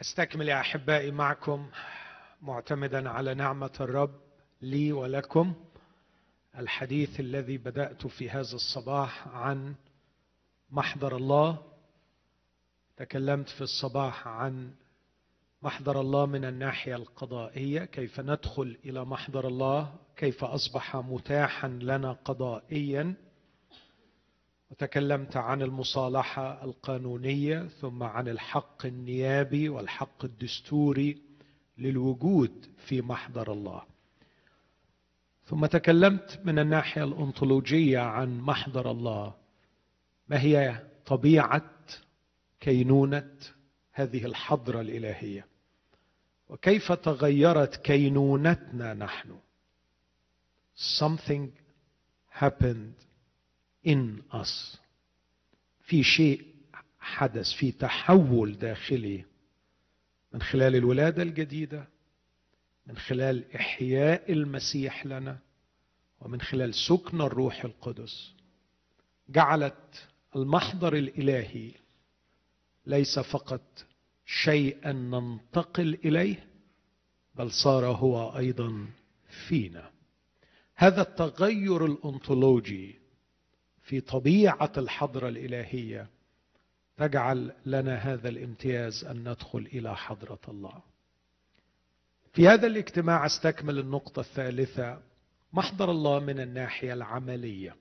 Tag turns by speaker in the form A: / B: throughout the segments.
A: أستكمل يا أحبائي معكم معتمدا على نعمة الرب لي ولكم الحديث الذي بدأت في هذا الصباح عن محضر الله. تكلمت في الصباح عن محضر الله من الناحية القضائية كيف ندخل إلى محضر الله كيف أصبح متاحا لنا قضائيا. وتكلمت عن المصالحة القانونية ثم عن الحق النيابي والحق الدستوري للوجود في محضر الله. ثم تكلمت من الناحية الانطولوجيه عن محضر الله. ما هي طبيعة كينونة هذه الحضرة الإلهية؟ وكيف تغيرت كينونتنا نحن؟ Something happened in us في شيء حدث في تحول داخلي من خلال الولادة الجديدة من خلال إحياء المسيح لنا ومن خلال سكن الروح القدس. جعلت المحضر الإلهي ليس فقط شيئا ننتقل إليه بل صار هو أيضا فينا. هذا التغير الانطولوجي في طبيعة الحضرة الإلهية تجعل لنا هذا الامتياز أن ندخل إلى حضرة الله. في هذا الاجتماع استكمل النقطة الثالثة محضر الله من الناحية العملية.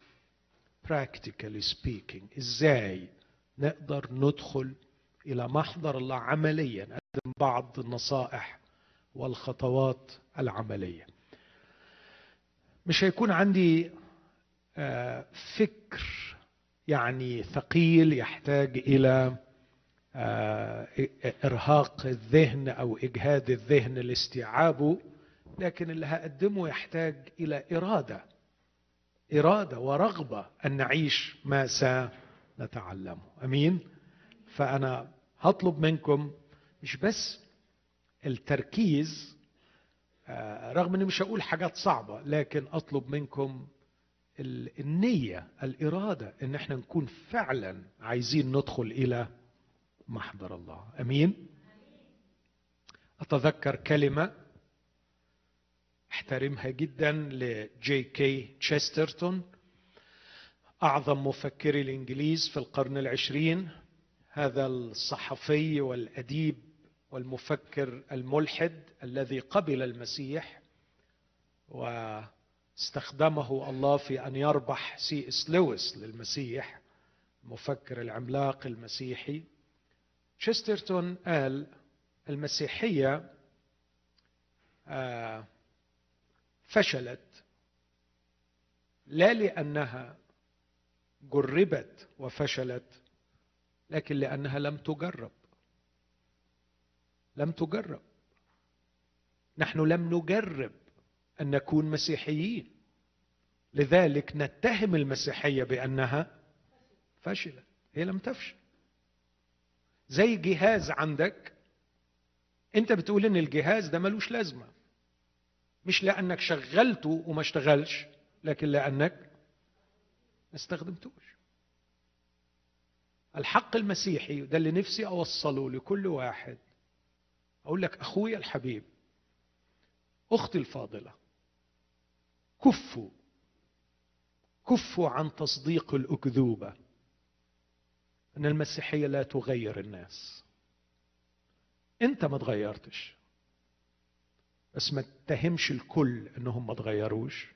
A: Practically speaking إزاي نقدر ندخل إلى محضر الله عمليا؟ نقدم بعض النصائح والخطوات العملية. مش هيكون عندي فكر يعني ثقيل يحتاج إلى إرهاق الذهن أو إجهاد الذهن لاستيعابه لكن اللي هقدمه يحتاج إلى إرادة إرادة ورغبة أن نعيش ما سنتعلمه. أمين؟ فأنا هطلب منكم مش بس التركيز رغم إني مش هقول حاجات صعبة لكن أطلب منكم النية الإرادة إن إحنا نكون فعلا عايزين ندخل إلى محضر الله. أمين؟ أتذكر كلمة أحترمها جدا لجي كي تشسترتون أعظم مفكري الإنجليز في القرن العشرين. هذا الصحفي والأديب والمفكر الملحد الذي قبل المسيح و استخدمه الله في أن يربح سي اس لويس للمسيح المفكر العملاق المسيحي. تشسترتون قال المسيحية فشلت لا لأنها جربت وفشلت لكن لأنها لم تجرب. لم تجرب. نحن لم نجرب. أن نكون مسيحيين. لذلك نتهم المسيحية بأنها فشلت هي لم تفشل. زي جهاز عندك أنت بتقول إن الجهاز ده ملوش لازمة. مش لأنك شغلته وما اشتغلش لكن لأنك ما استخدمتوش. الحق المسيحي ده اللي نفسي أوصله لكل واحد. أقول لك اخويا الحبيب أختي الفاضلة. كفوا. كفوا عن تصديق الأكذوبة. إن المسيحية لا تغير الناس. أنت ما تغيرتش. بس ما تتهمش الكل إنهم ما تغيروش.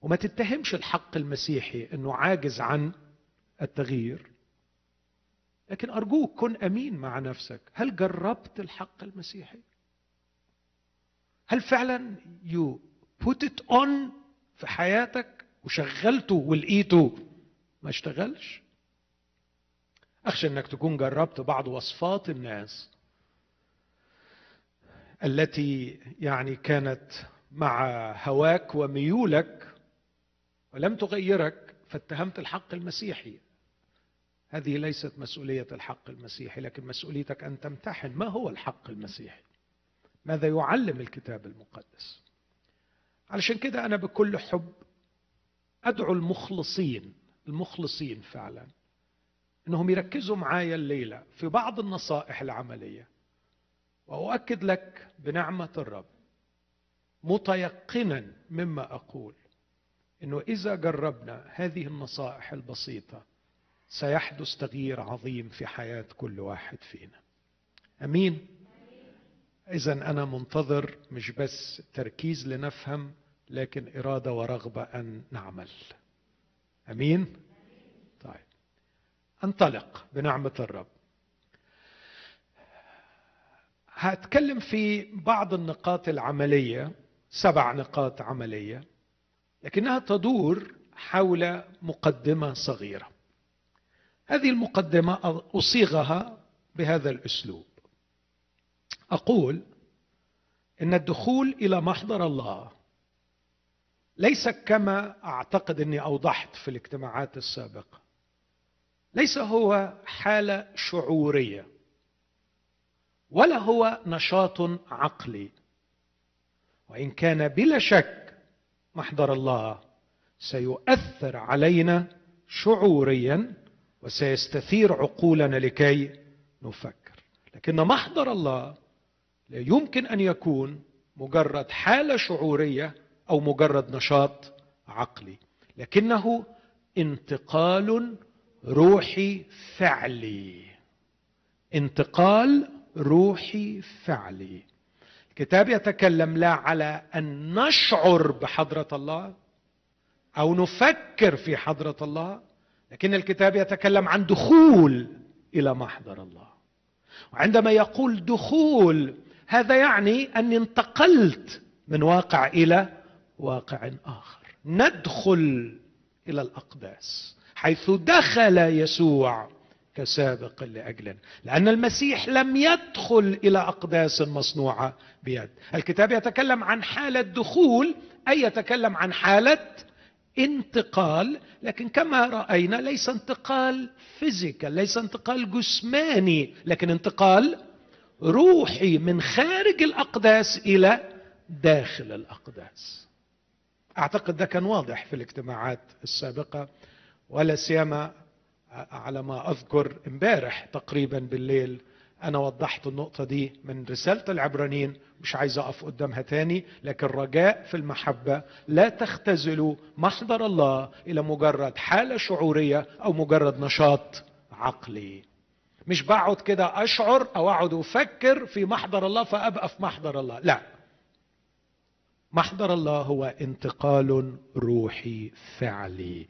A: وما تتهمش الحق المسيحي إنه عاجز عن التغيير. لكن أرجوك كن أمين مع نفسك. هل جربت الحق المسيحي؟ هل فعلا يو put it on في حياتك وشغلته ولقيته. ما اشتغلش. أخشى إنك تكون جربت بعض وصفات الناس التي يعني كانت مع هواك وميولك ولم تغيرك فاتهمت الحق المسيحي. هذه ليست مسؤولية الحق المسيحي لكن مسؤوليتك أن تمتحن ما هو الحق المسيحي. ماذا يعلم الكتاب المقدس؟ علشان كده أنا بكل حب أدعو المخلصين المخلصين فعلا إنهم يركزوا معايا الليلة في بعض النصائح العملية. وأؤكد لك بنعمة الرب متيقنا مما أقول إنه إذا جربنا هذه النصائح البسيطة سيحدث تغيير عظيم في حياة كل واحد فينا. آمين. اذا أنا منتظر مش بس تركيز لنفهم لكن إرادة ورغبة أن نعمل. أمين؟ طيب. انطلق بنعمة الرب. هتكلم في بعض النقاط العملية سبع نقاط عملية لكنها تدور حول مقدمة صغيرة. هذه المقدمة أصيغها بهذا الأسلوب. أقول إن الدخول إلى محضر الله ليس كما أعتقد إني أوضحت في الاجتماعات السابقة ليس هو حالة شعورية ولا هو نشاط عقلي وإن كان بلا شك محضر الله سيؤثر علينا شعوريا وسيستثير عقولنا لكي نفكر. لكن محضر الله لا يمكن أن يكون مجرد حالة شعورية أو مجرد نشاط عقلي لكنه انتقال روحي فعلي. انتقال روحي فعلي. الكتاب يتكلم لا على أن نشعر بحضرة الله أو نفكر في حضرة الله لكن الكتاب يتكلم عن دخول إلى محضر الله. وعندما يقول دخول هذا يعني أني انتقلت من واقع إلى واقع آخر. ندخل إلى الأقداس حيث دخل يسوع كسابق لأجلنا. لأن المسيح لم يدخل إلى أقداس مصنوعة بيد. الكتاب يتكلم عن حالة دخول أي يتكلم عن حالة انتقال لكن كما رأينا ليس انتقال فيزيكال ليس انتقال جسماني لكن انتقال روحي من خارج الأقداس إلى داخل الأقداس. أعتقد ده كان واضح في الاجتماعات السابقة ولا سيما على ما أذكر امبارح تقريبا بالليل. أنا وضحت النقطة دي من رسالة العبرانيين مش عايز أقف قدامها تاني لكن رجاء في المحبة لا تختزلوا محضر الله إلى مجرد حالة شعورية أو مجرد نشاط عقلي. مش بقعد كده أشعر أو أقعد أفكر في محضر الله فأبقى في محضر الله. لا. محضر الله هو انتقال روحي فعلي.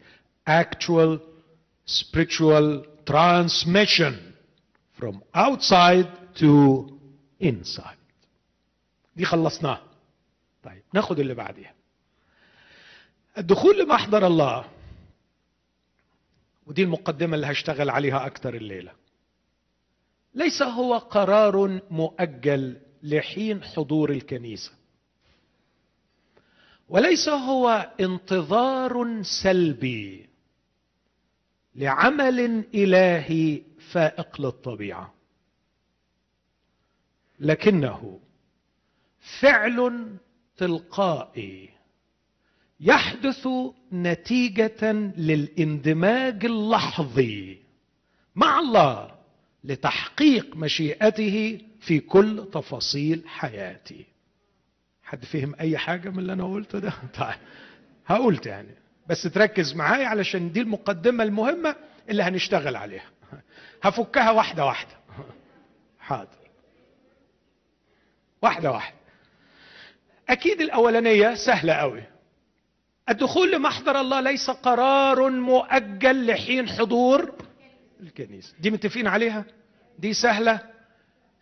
A: Actual spiritual transmission from outside to inside. دي خلصناها. طيب ناخد اللي بعديها. الدخول لمحضر الله ودي المقدمة اللي هشتغل عليها أكتر الليلة. ليس هو قرار مؤجل لحين حضور الكنيسة. وليس هو انتظار سلبي لعمل إلهي فائق للطبيعة. لكنه فعل تلقائي يحدث نتيجة للإندماج اللحظي مع الله. لتحقيق مشيئته في كل تفاصيل حياتي. حد فهم أي حاجة من اللي أنا قلته ده؟ طيب هقول تاني بس تركز معايا علشان دي المقدمة المهمة اللي هنشتغل عليها. هفكها واحدة واحدة. حاضر. واحدة واحدة. أكيد الأولانية سهلة قوي الدخول لمحضر الله ليس قرار مؤجل لحين حضور الكنيسة. دي متفقين عليها؟ دي سهلة؟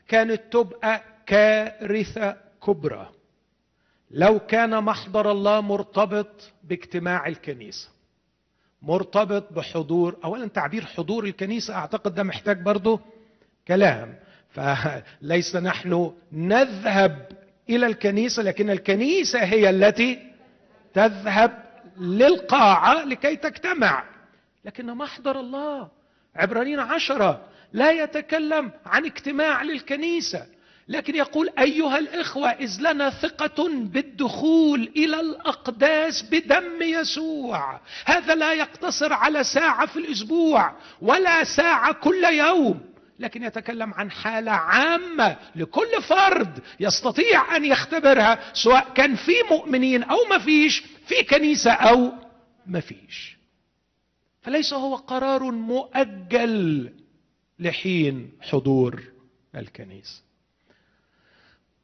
A: كانت تبقى كارثة كبرى. لو كان محضر الله مرتبط باجتماع الكنيسة مرتبط بحضور اولا تعبير حضور الكنيسة أعتقد ده محتاج برضه كلام. فليس نحن نذهب إلى الكنيسة لكن الكنيسة هي التي تذهب للقاعة لكي تجتمع. لكن محضر الله عبرانيين عشرة لا يتكلم عن اجتماع للكنيسة لكن يقول أيها الإخوة إذ لنا ثقة بالدخول إلى الأقداس بدم يسوع. هذا لا يقتصر على ساعة في الأسبوع ولا ساعة كل يوم لكن يتكلم عن حالة عامة لكل فرد يستطيع أن يختبرها سواء كان في مؤمنين أو ما فيش في كنيسة أو ما فيش. فليس هو قرار مؤجل لحين حضور الكنيسه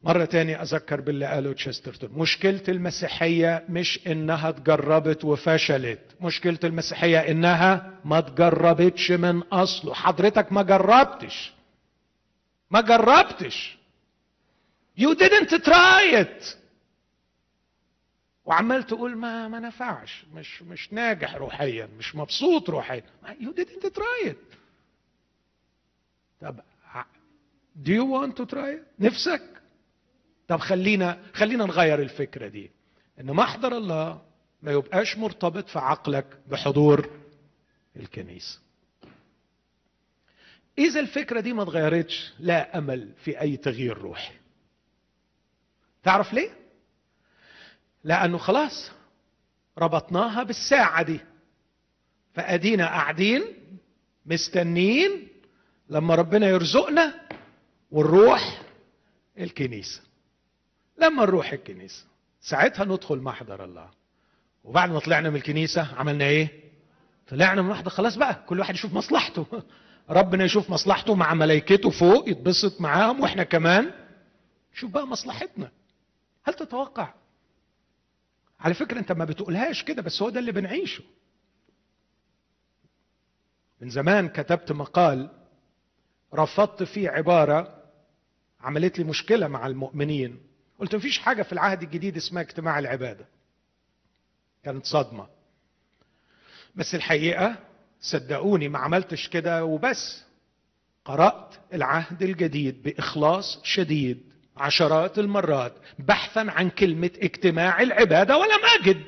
A: مرة تانية أذكر باللي قاله تشسترتون مشكلة المسيحية مش إنها تجربت وفشلت مشكلة المسيحية إنها ما تجربتش من أصله. حضرتك ما جربتش ما جربتش. You didn't try it. وعمال تقول ما ما نفعش مش مش ناجح روحيا مش مبسوط روحيا. you didn't try it. طب do you want to try it? نفسك. طب خلينا خلينا نغير الفكرة دي. إن محضر الله ما يبقاش مرتبط في عقلك بحضور الكنيسه إذا الفكرة دي ما اتغيرتش لا أمل في أي تغيير روحي. تعرف ليه؟ لأنه خلاص ربطناها بالساعة دي. فأدينا قاعدين مستنيين لما ربنا يرزقنا ونروح الكنيسة. لما نروح الكنيسة ساعتها ندخل محضر الله. وبعد ما طلعنا من الكنيسة عملنا إيه؟ طلعنا من محضر. خلاص بقى كل واحد يشوف مصلحته. ربنا يشوف مصلحته مع ملائكته فوق يتبسط معاهم وإحنا كمان شوف بقى مصلحتنا. هل تتوقع على فكرة انت ما بتقولهاش كده بس هو ده اللي بنعيشه. من زمان كتبت مقال رفضت فيه عبارة عملت لي مشكلة مع المؤمنين. قلت مفيش حاجة في العهد الجديد اسمها اجتماع العبادة. كانت صدمة. بس الحقيقة صدقوني ما عملتش كده وبس قرأت العهد الجديد بإخلاص شديد. عشرات المرات بحثا عن كلمة اجتماع العبادة ولم أجد.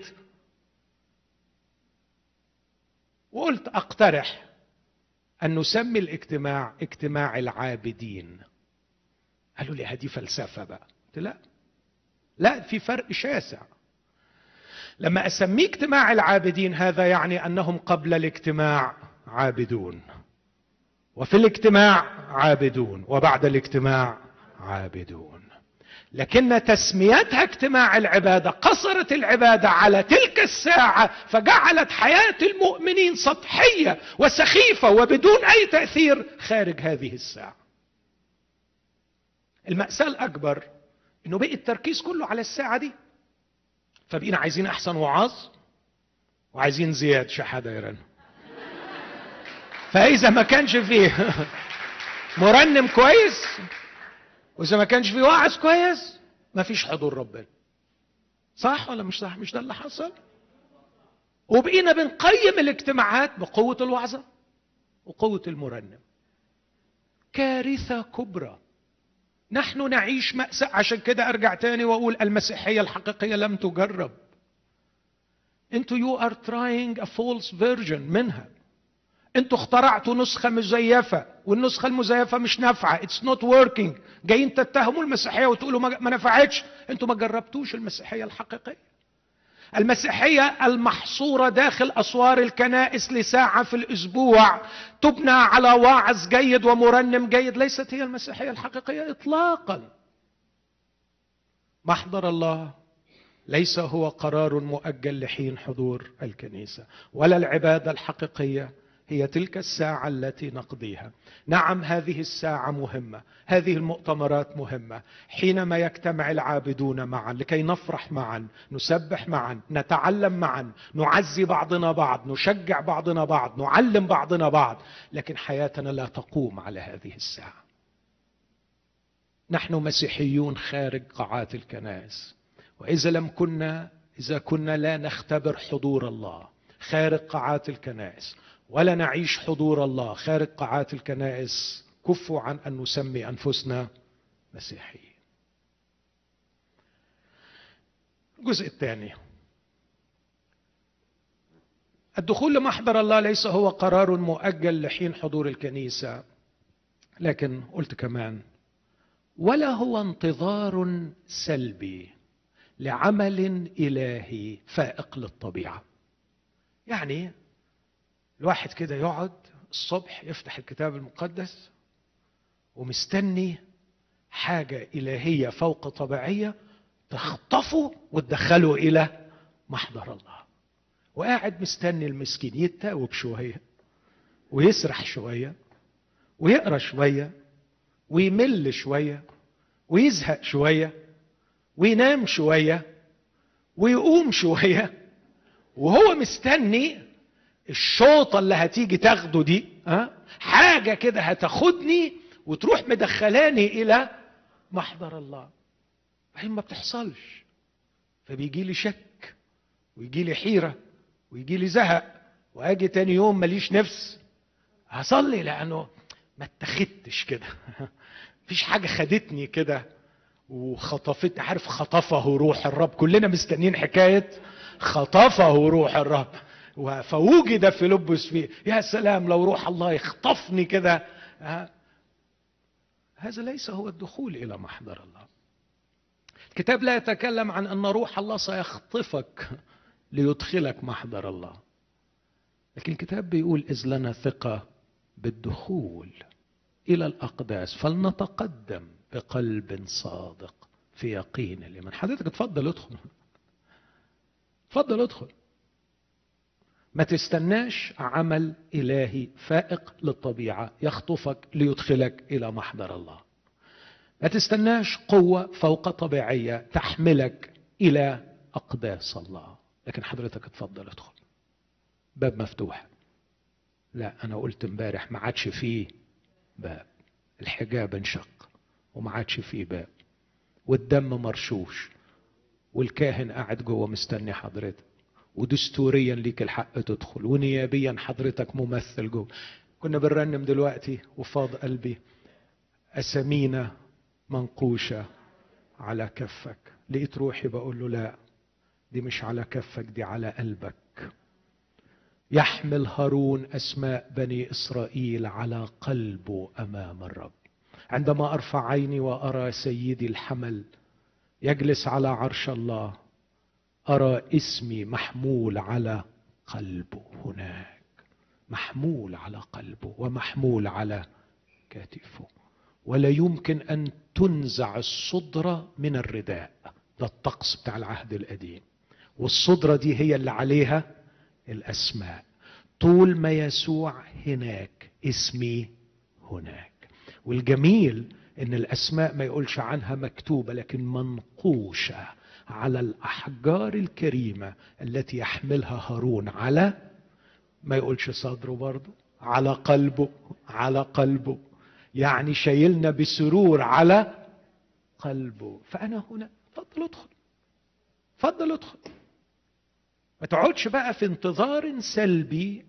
A: وقلت أقترح أن نسمي الاجتماع اجتماع العابدين. قالوا لي هذه فلسفة بقى. قلت لا. لا في فرق شاسع. لما أسميه اجتماع العابدين هذا يعني أنهم قبل الاجتماع عابدون. وفي الاجتماع عابدون وبعد الاجتماع عابدون. لكن تسميتها اجتماع العبادة قصرت العبادة على تلك الساعة فجعلت حياة المؤمنين سطحية وسخيفة وبدون أي تأثير خارج هذه الساعة. المأساة الأكبر إنه بقي التركيز كله على الساعة دي. فبقينا عايزين أحسن وعاظ وعايزين زياد شحادة فإذا ما كانش فيه مرنم كويس وإذا ما كانش فيه واعظ كويس ما فيش حضور ربنا. صح ولا مش صح؟ مش ده اللي حصل؟ وبقينا بنقيم الاجتماعات بقوة الوعظة وقوة المرنم. كارثة كبرى. نحن نعيش مأساة عشان كده أرجع تاني وأقول المسيحية الحقيقية لم تجرب. أنتوا you are trying a false version منها. أنتوا اخترعتوا نسخة مزيفة والنسخة المزيفة مش نافعة. it's not working جايين تتهموا المسيحية وتقولوا ما نفعتش. أنتوا ما جربتوش المسيحية الحقيقية. المسيحية المحصورة داخل أسوار الكنائس لساعة في الأسبوع تبنى على واعظ جيد ومرنم جيد. ليست هي المسيحية الحقيقية اطلاقا. محضر الله. ليس هو قرار مؤجل لحين حضور الكنيسة. ولا العبادة الحقيقية. هي تلك الساعة التي نقضيها. نعم هذه الساعة مهمة. هذه المؤتمرات مهمة. حينما يجتمع العابدون معا لكي نفرح معا نسبح معا نتعلم معا نعزي بعضنا بعض نشجع بعضنا بعض نعلم بعضنا بعض لكن حياتنا لا تقوم على هذه الساعة. نحن مسيحيون خارج قاعات الكنائس. وإذا لم كنا إذا كنا لا نختبر حضور الله خارج قاعات الكنائس. ولا نعيش حضور الله خارج قاعات الكنائس. كفوا عن أن نسمي أنفسنا مسيحيين. الجزء الثاني. الدخول لمحضر الله ليس هو قرار مؤجل لحين حضور الكنيسة. لكن قلت كمان ولا هو انتظار سلبي لعمل إلهي فائق للطبيعة. يعني الواحد كده يقعد الصبح يفتح الكتاب المقدس ومستني حاجة إلهية فوق طبيعية تخطفه وتدخله إلى محضر الله. وقاعد مستني المسكين يتاوب شوية ويسرح شوية ويقرأ شوية ويمل شوية ويزهق شوية وينام شوية ويقوم شوية وهو مستني الشوطة اللي هتيجي تاخده دي ها حاجة كده هتاخدني وتروح مدخلاني إلى محضر الله. هي ما بتحصلش. فبيجي لي شك ويجي لي حيرة ويجي لي زهق وأجي تاني يوم ماليش نفس. هصلي لأنه ما اتخدتش كده. مفيش حاجة خدتني كده وخطفتني عارف خطفه روح الرب. كلنا مستنيين حكاية خطفه روح الرب. فوجد في لبس فيه يا سلام لو روح الله يخطفني كده. هذا ليس هو الدخول إلى محضر الله. الكتاب لا يتكلم عن أن روح الله سيخطفك ليدخلك محضر الله. لكن الكتاب بيقول إذ لنا ثقة بالدخول إلى الأقداس فلنتقدم بقلب صادق في يقين الإيمان. حضرتك اتفضل ادخل. اتفضل ادخل. ما تستناش عمل إلهي فائق للطبيعة يخطفك ليدخلك إلى محضر الله. ما تستناش قوة فوق طبيعية تحملك إلى أقداس الله. لكن حضرتك اتفضل ادخل. باب مفتوح. لا أنا قلت امبارح ما عادش فيه باب. الحجاب انشق وما عادش فيه باب. والدم مرشوش. والكاهن قاعد جوه مستني حضرتك. ودستوريا ليك الحق تدخل ونيابيا حضرتك ممثل جوه كنا بنرنم دلوقتي وفاض قلبي أسامينا منقوشة على كفك. لقيت روحي بقول له لا دي مش على كفك دي على قلبك. يحمل هارون أسماء بني إسرائيل على قلبه أمام الرب. عندما أرفع عيني وأرى سيدي الحمل يجلس على عرش الله أرى اسمي محمول على قلبه هناك محمول على قلبه ومحمول على كتفه ولا يمكن أن تنزع الصدره من الرداء. ده الطقس بتاع العهد القديم. والصدرة دي هي اللي عليها الأسماء. طول ما يسوع هناك اسمي هناك. والجميل إن الأسماء ما يقولش عنها مكتوبة لكن منقوشة. على الأحجار الكريمة التي يحملها هارون على ما يقولش صدره برضه على قلبه على قلبه. يعني شايلنا بسرور على قلبه. فأنا هنا اتفضل ادخل اتفضل ادخل. ما تقعدش بقى في انتظار سلبي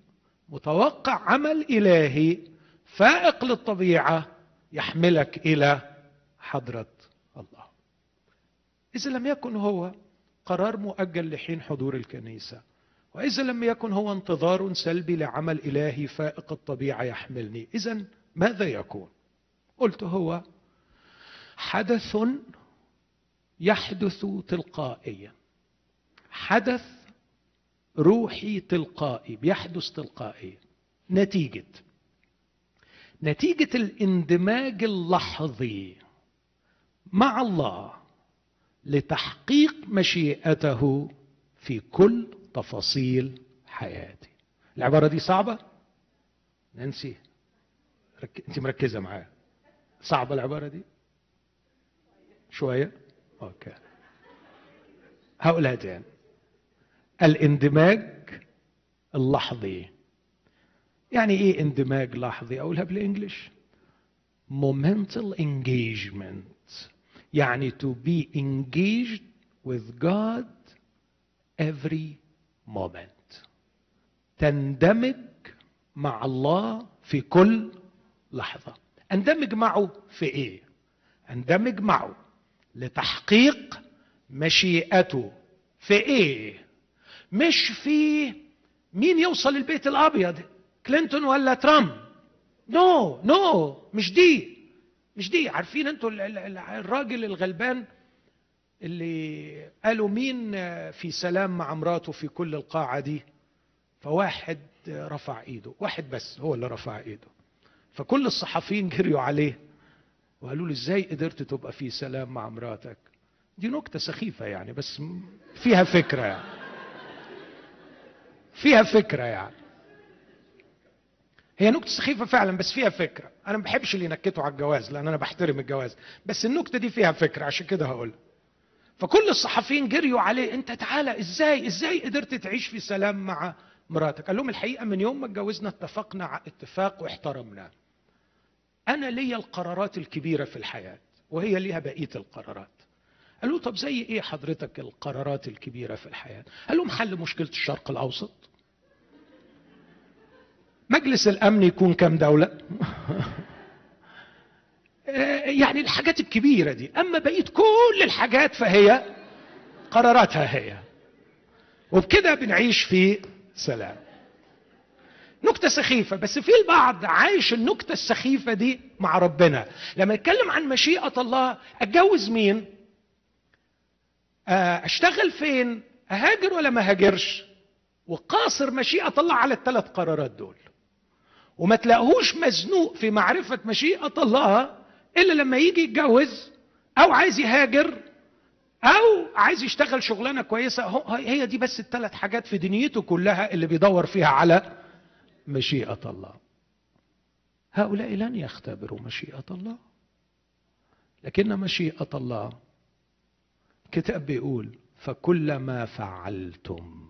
A: متوقع عمل إلهي فائق للطبيعة يحملك حضرة الله إذا لم يكن هو قرار مؤجل لحين حضور الكنيسة وإذا لم يكن هو انتظار سلبي لعمل إلهي فائق الطبيعة يحملني. إذا ماذا يكون؟ قلت هو حدث يحدث تلقائيا. حدث روحي تلقائي بيحدث تلقائيا. نتيجة. نتيجة الإندماج اللحظي مع الله. لتحقيق مشيئته في كل تفاصيل حياتي. العبارة دي صعبة؟ نانسي رك... انت مركزة معايا. صعبة العبارة دي؟ شوية؟ أوكي. هقولها تاني. الاندماج اللحظي. يعني إيه اندماج لحظي؟ أقولها بالإنجلش. Momental engagement. يعني to be engaged with God every moment. تندمج مع الله في كل لحظة. أندمج معه في إيه؟ أندمج معه لتحقيق مشيئته في إيه؟ مش في مين يوصل البيت الأبيض كلينتون ولا ترامب؟ no no, no no, مش دي. مش دي عارفين أنتوا الراجل الغلبان اللي قالوا مين في سلام مع مراته في كل القاعة دي؟ فواحد رفع إيده واحد بس هو اللي رفع إيده. فكل الصحفيين جريوا عليه وقالوا لي إزاي قدرت تبقى في سلام مع مراتك؟ دي نكتة سخيفة يعني بس فيها فكرة يعني. فيها فكرة يعني. هي نكته سخيفة فعلا بس فيها فكرة. أنا ما بحبش اللي ينكتوا على الجواز لأن أنا بحترم الجواز. بس النكته دي فيها فكرة عشان كده هقولها فكل الصحفيين جريوا عليه أنت تعالى إزاي إزاي قدرت تعيش في سلام مع مراتك؟ قال لهم الحقيقة من يوم ما اتجوزنا اتفقنا على اتفاق واحترمناه أنا ليا القرارات الكبيرة في الحياة وهي ليها بقية القرارات. قال له طب زي إيه حضرتك القرارات الكبيرة في الحياة؟ قال لهم حل مشكلة الشرق الأوسط. مجلس الأمن يكون كم دولة؟ يعني الحاجات الكبيرة دي. أما بقيه كل الحاجات فهي قراراتها هي. وبكده بنعيش في سلام. نكتة سخيفة. بس في البعض عايش النكتة السخيفة دي مع ربنا. لما يتكلم عن مشيئة الله أتجوز مين؟ أشتغل فين؟ أهاجر ولا ما هاجرش؟ وقاصر مشيئة الله على الثلاث قرارات دول. وما تلاقوهوش مزنوق في معرفة مشيئة الله إلا لما يجي يتجوز أو عايز يهاجر أو عايز يشتغل شغلانة كويسة. هي دي بس الثلاث حاجات في دنيته كلها اللي بيدور فيها على مشيئة الله. هؤلاء لن يختبروا مشيئة الله. لكن مشيئة الله كتاب بيقول فكلما فعلتم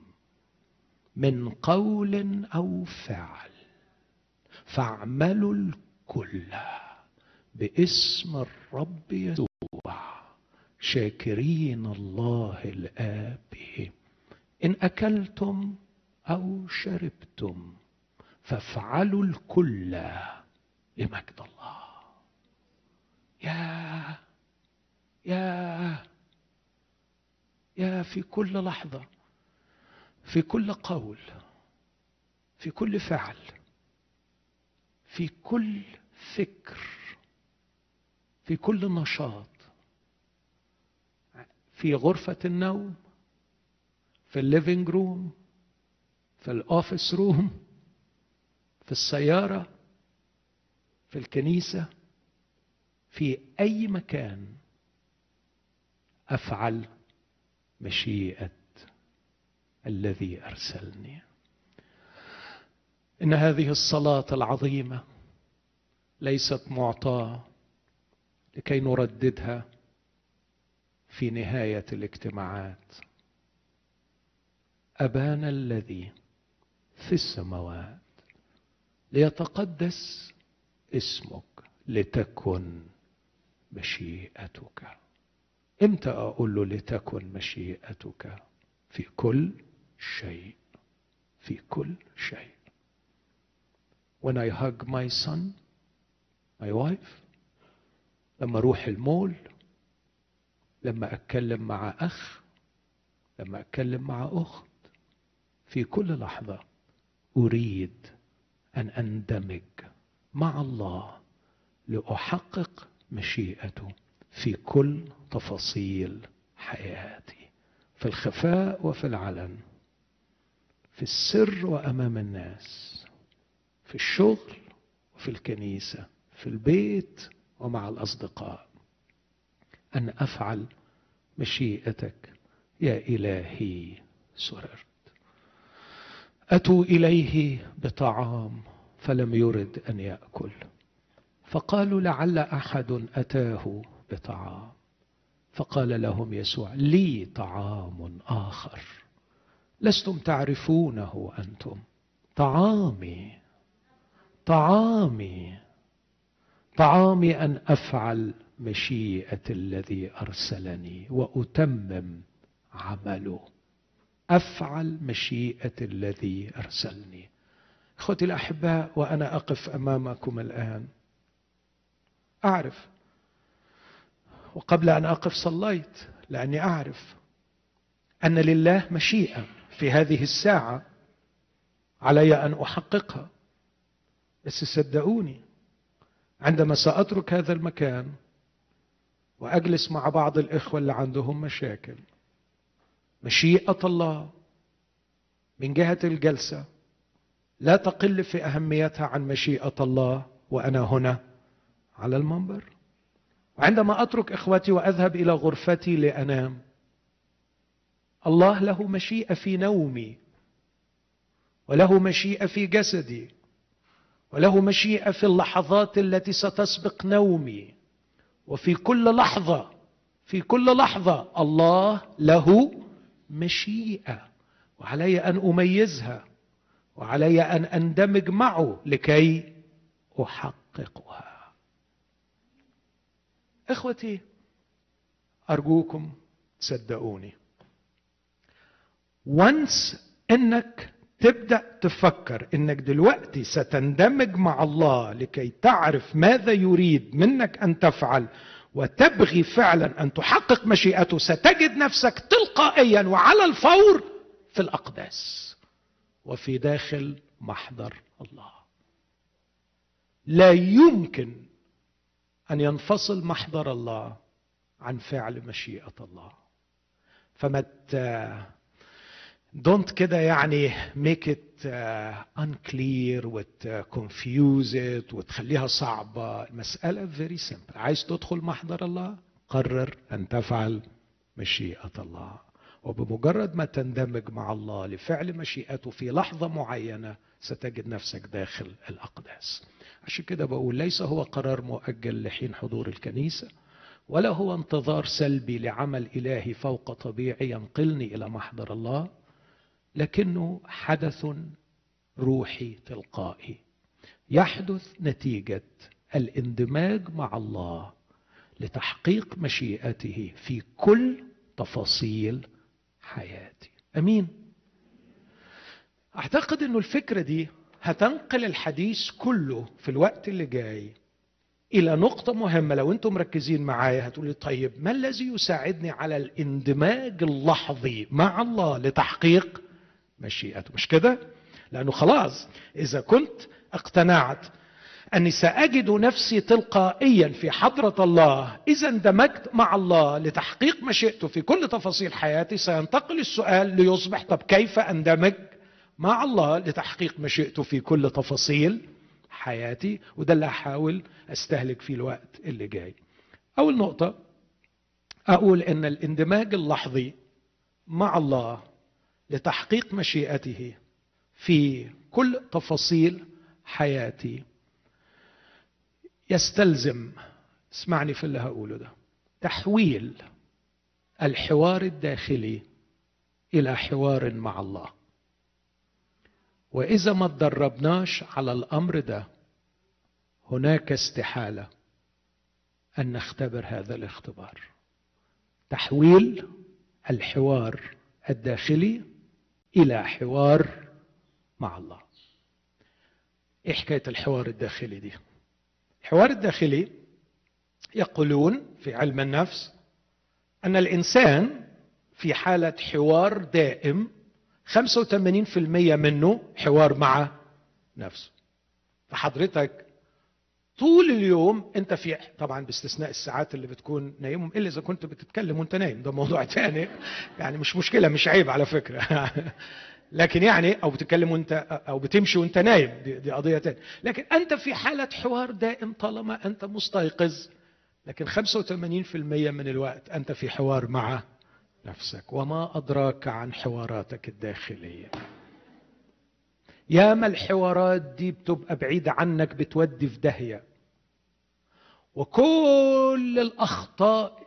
A: من قول أو فعل فاعملوا الكل باسم الرب يسوع شاكرين الله الآب إن أكلتم أو شربتم فافعلوا الكل لمجد الله. يا يا يا في كل لحظة في كل قول في كل فعل في كل فكر في كل نشاط. في غرفة النوم في ال living room في ال office room في السيارة في الكنيسة في أي مكان أفعل مشيئة الذي أرسلني. إن هذه الصلاة العظيمة ليست معطاة لكي نرددها في نهاية الاجتماعات. أبانا الذي في السماوات ليتقدس اسمك لتكن مشيئتك. إمتى أقول له لتكن مشيئتك؟ في كل شيء في كل شيء. When I hug my son my wife لما أروح المول لما أتكلم مع أخ لما أتكلم مع أخت في كل لحظة أريد أن أندمج مع الله لأحقق مشيئته في كل تفاصيل حياتي في الخفاء وفي العلن في السر وأمام الناس. في الشغل وفي الكنيسة في البيت ومع الأصدقاء. أن أفعل مشيئتك يا إلهي سررت. اتوا إليه بطعام فلم يرد أن يأكل. فقالوا لعل أحد أتاه بطعام. فقال لهم يسوع لي طعام آخر. لستم تعرفونه أنتم. طعامي طعامي. طعامي أن أفعل مشيئة الذي أرسلني وأتمم عمله. أفعل مشيئة الذي أرسلني. إخوتي الأحباء وأنا أقف أمامكم الآن. أعرف. وقبل أن أقف صليت لأني أعرف أن لله مشيئة في هذه الساعة علي أن أحققها. بس صدقوني عندما سأترك هذا المكان وأجلس مع بعض الإخوة اللي عندهم مشاكل مشيئة الله من جهة الجلسة لا تقل في أهميتها عن مشيئة الله وأنا هنا على المنبر. وعندما أترك إخوتي وأذهب إلى غرفتي لأنام الله له مشيئة في نومي وله مشيئة في جسدي. وله مشيئة في اللحظات التي ستسبق نومي. وفي كل لحظة في كل لحظة الله له مشيئة. وعلي أن أميزها وعلي أن أندمج معه لكي أحققها. إخوتي أرجوكم تصدقوني. وانس إنك تبدأ تفكر إنك دلوقتي ستندمج مع الله لكي تعرف ماذا يريد منك أن تفعل وتبغي فعلا أن تحقق مشيئته ستجد نفسك تلقائيا وعلى الفور في الأقداس وفي داخل محضر الله. لا يمكن أن ينفصل محضر الله عن فعل مشيئة الله. فما don't كده يعني make it unclear وت confuse it وتخليها صعبة. المسألة very simple عايز تدخل محضر الله؟ قرر أن تفعل مشيئة الله. وبمجرد ما تندمج مع الله لفعل مشيئته في لحظة معينة ستجد نفسك داخل الأقداس. عشان كده بقول ليس هو قرار مؤجل لحين حضور الكنيسة ولا هو انتظار سلبي لعمل إلهي فوق طبيعي ينقلني إلى محضر الله. لكنه حدث روحي تلقائي. يحدث نتيجة الاندماج مع الله لتحقيق مشيئته في كل تفاصيل حياتي. أمين. أعتقد إنه الفكرة دي هتنقل الحديث كله في الوقت اللي جاي إلى نقطة مهمة. لو أنتم مركزين معايا هتقولي طيب ما الذي يساعدني على الاندماج اللحظي مع الله لتحقيق مشيئته. مش كده؟ لأنه خلاص إذا كنت اقتنعت أني سأجد نفسي تلقائيا في حضرة الله إذا اندمجت مع الله لتحقيق مشيئته في كل تفاصيل حياتي سينتقل السؤال ليصبح طب كيف أندمج مع الله لتحقيق مشيئته في كل تفاصيل حياتي؟ وده اللي هحاول أستهلك فيه الوقت اللي جاي. أول نقطة أقول إن الاندماج اللحظي مع الله لتحقيق مشيئته في كل تفاصيل حياتي. يستلزم اسمعني في اللي هقوله ده تحويل الحوار الداخلي إلى حوار مع الله. وإذا ما تدربناش على الأمر ده هناك استحالة أن نختبر هذا الاختبار. تحويل الحوار الداخلي إلى حوار مع الله. إيه حكاية الحوار الداخلي دي؟ الحوار الداخلي يقولون في علم النفس أن الإنسان في حالة حوار دائم 85% منه حوار مع نفسه. فحضرتك طول اليوم انت في طبعا باستثناء الساعات اللي بتكون نايمهم إلا إذا كنت بتتكلم وأنت نايم. ده موضوع تاني. يعني مش مشكلة مش عيب على فكرة. لكن يعني أو بتتكلم وأنت أو بتمشي وأنت نايم. دي, دي قضية تانية. لكن أنت في حالة حوار دائم طالما أنت مستيقظ. لكن 85% من الوقت أنت في حوار مع نفسك. وما أدراك عن حواراتك الداخلية. ياما الحوارات دي بتبقى بعيدة عنك بتودي في داهية. وكل الأخطاء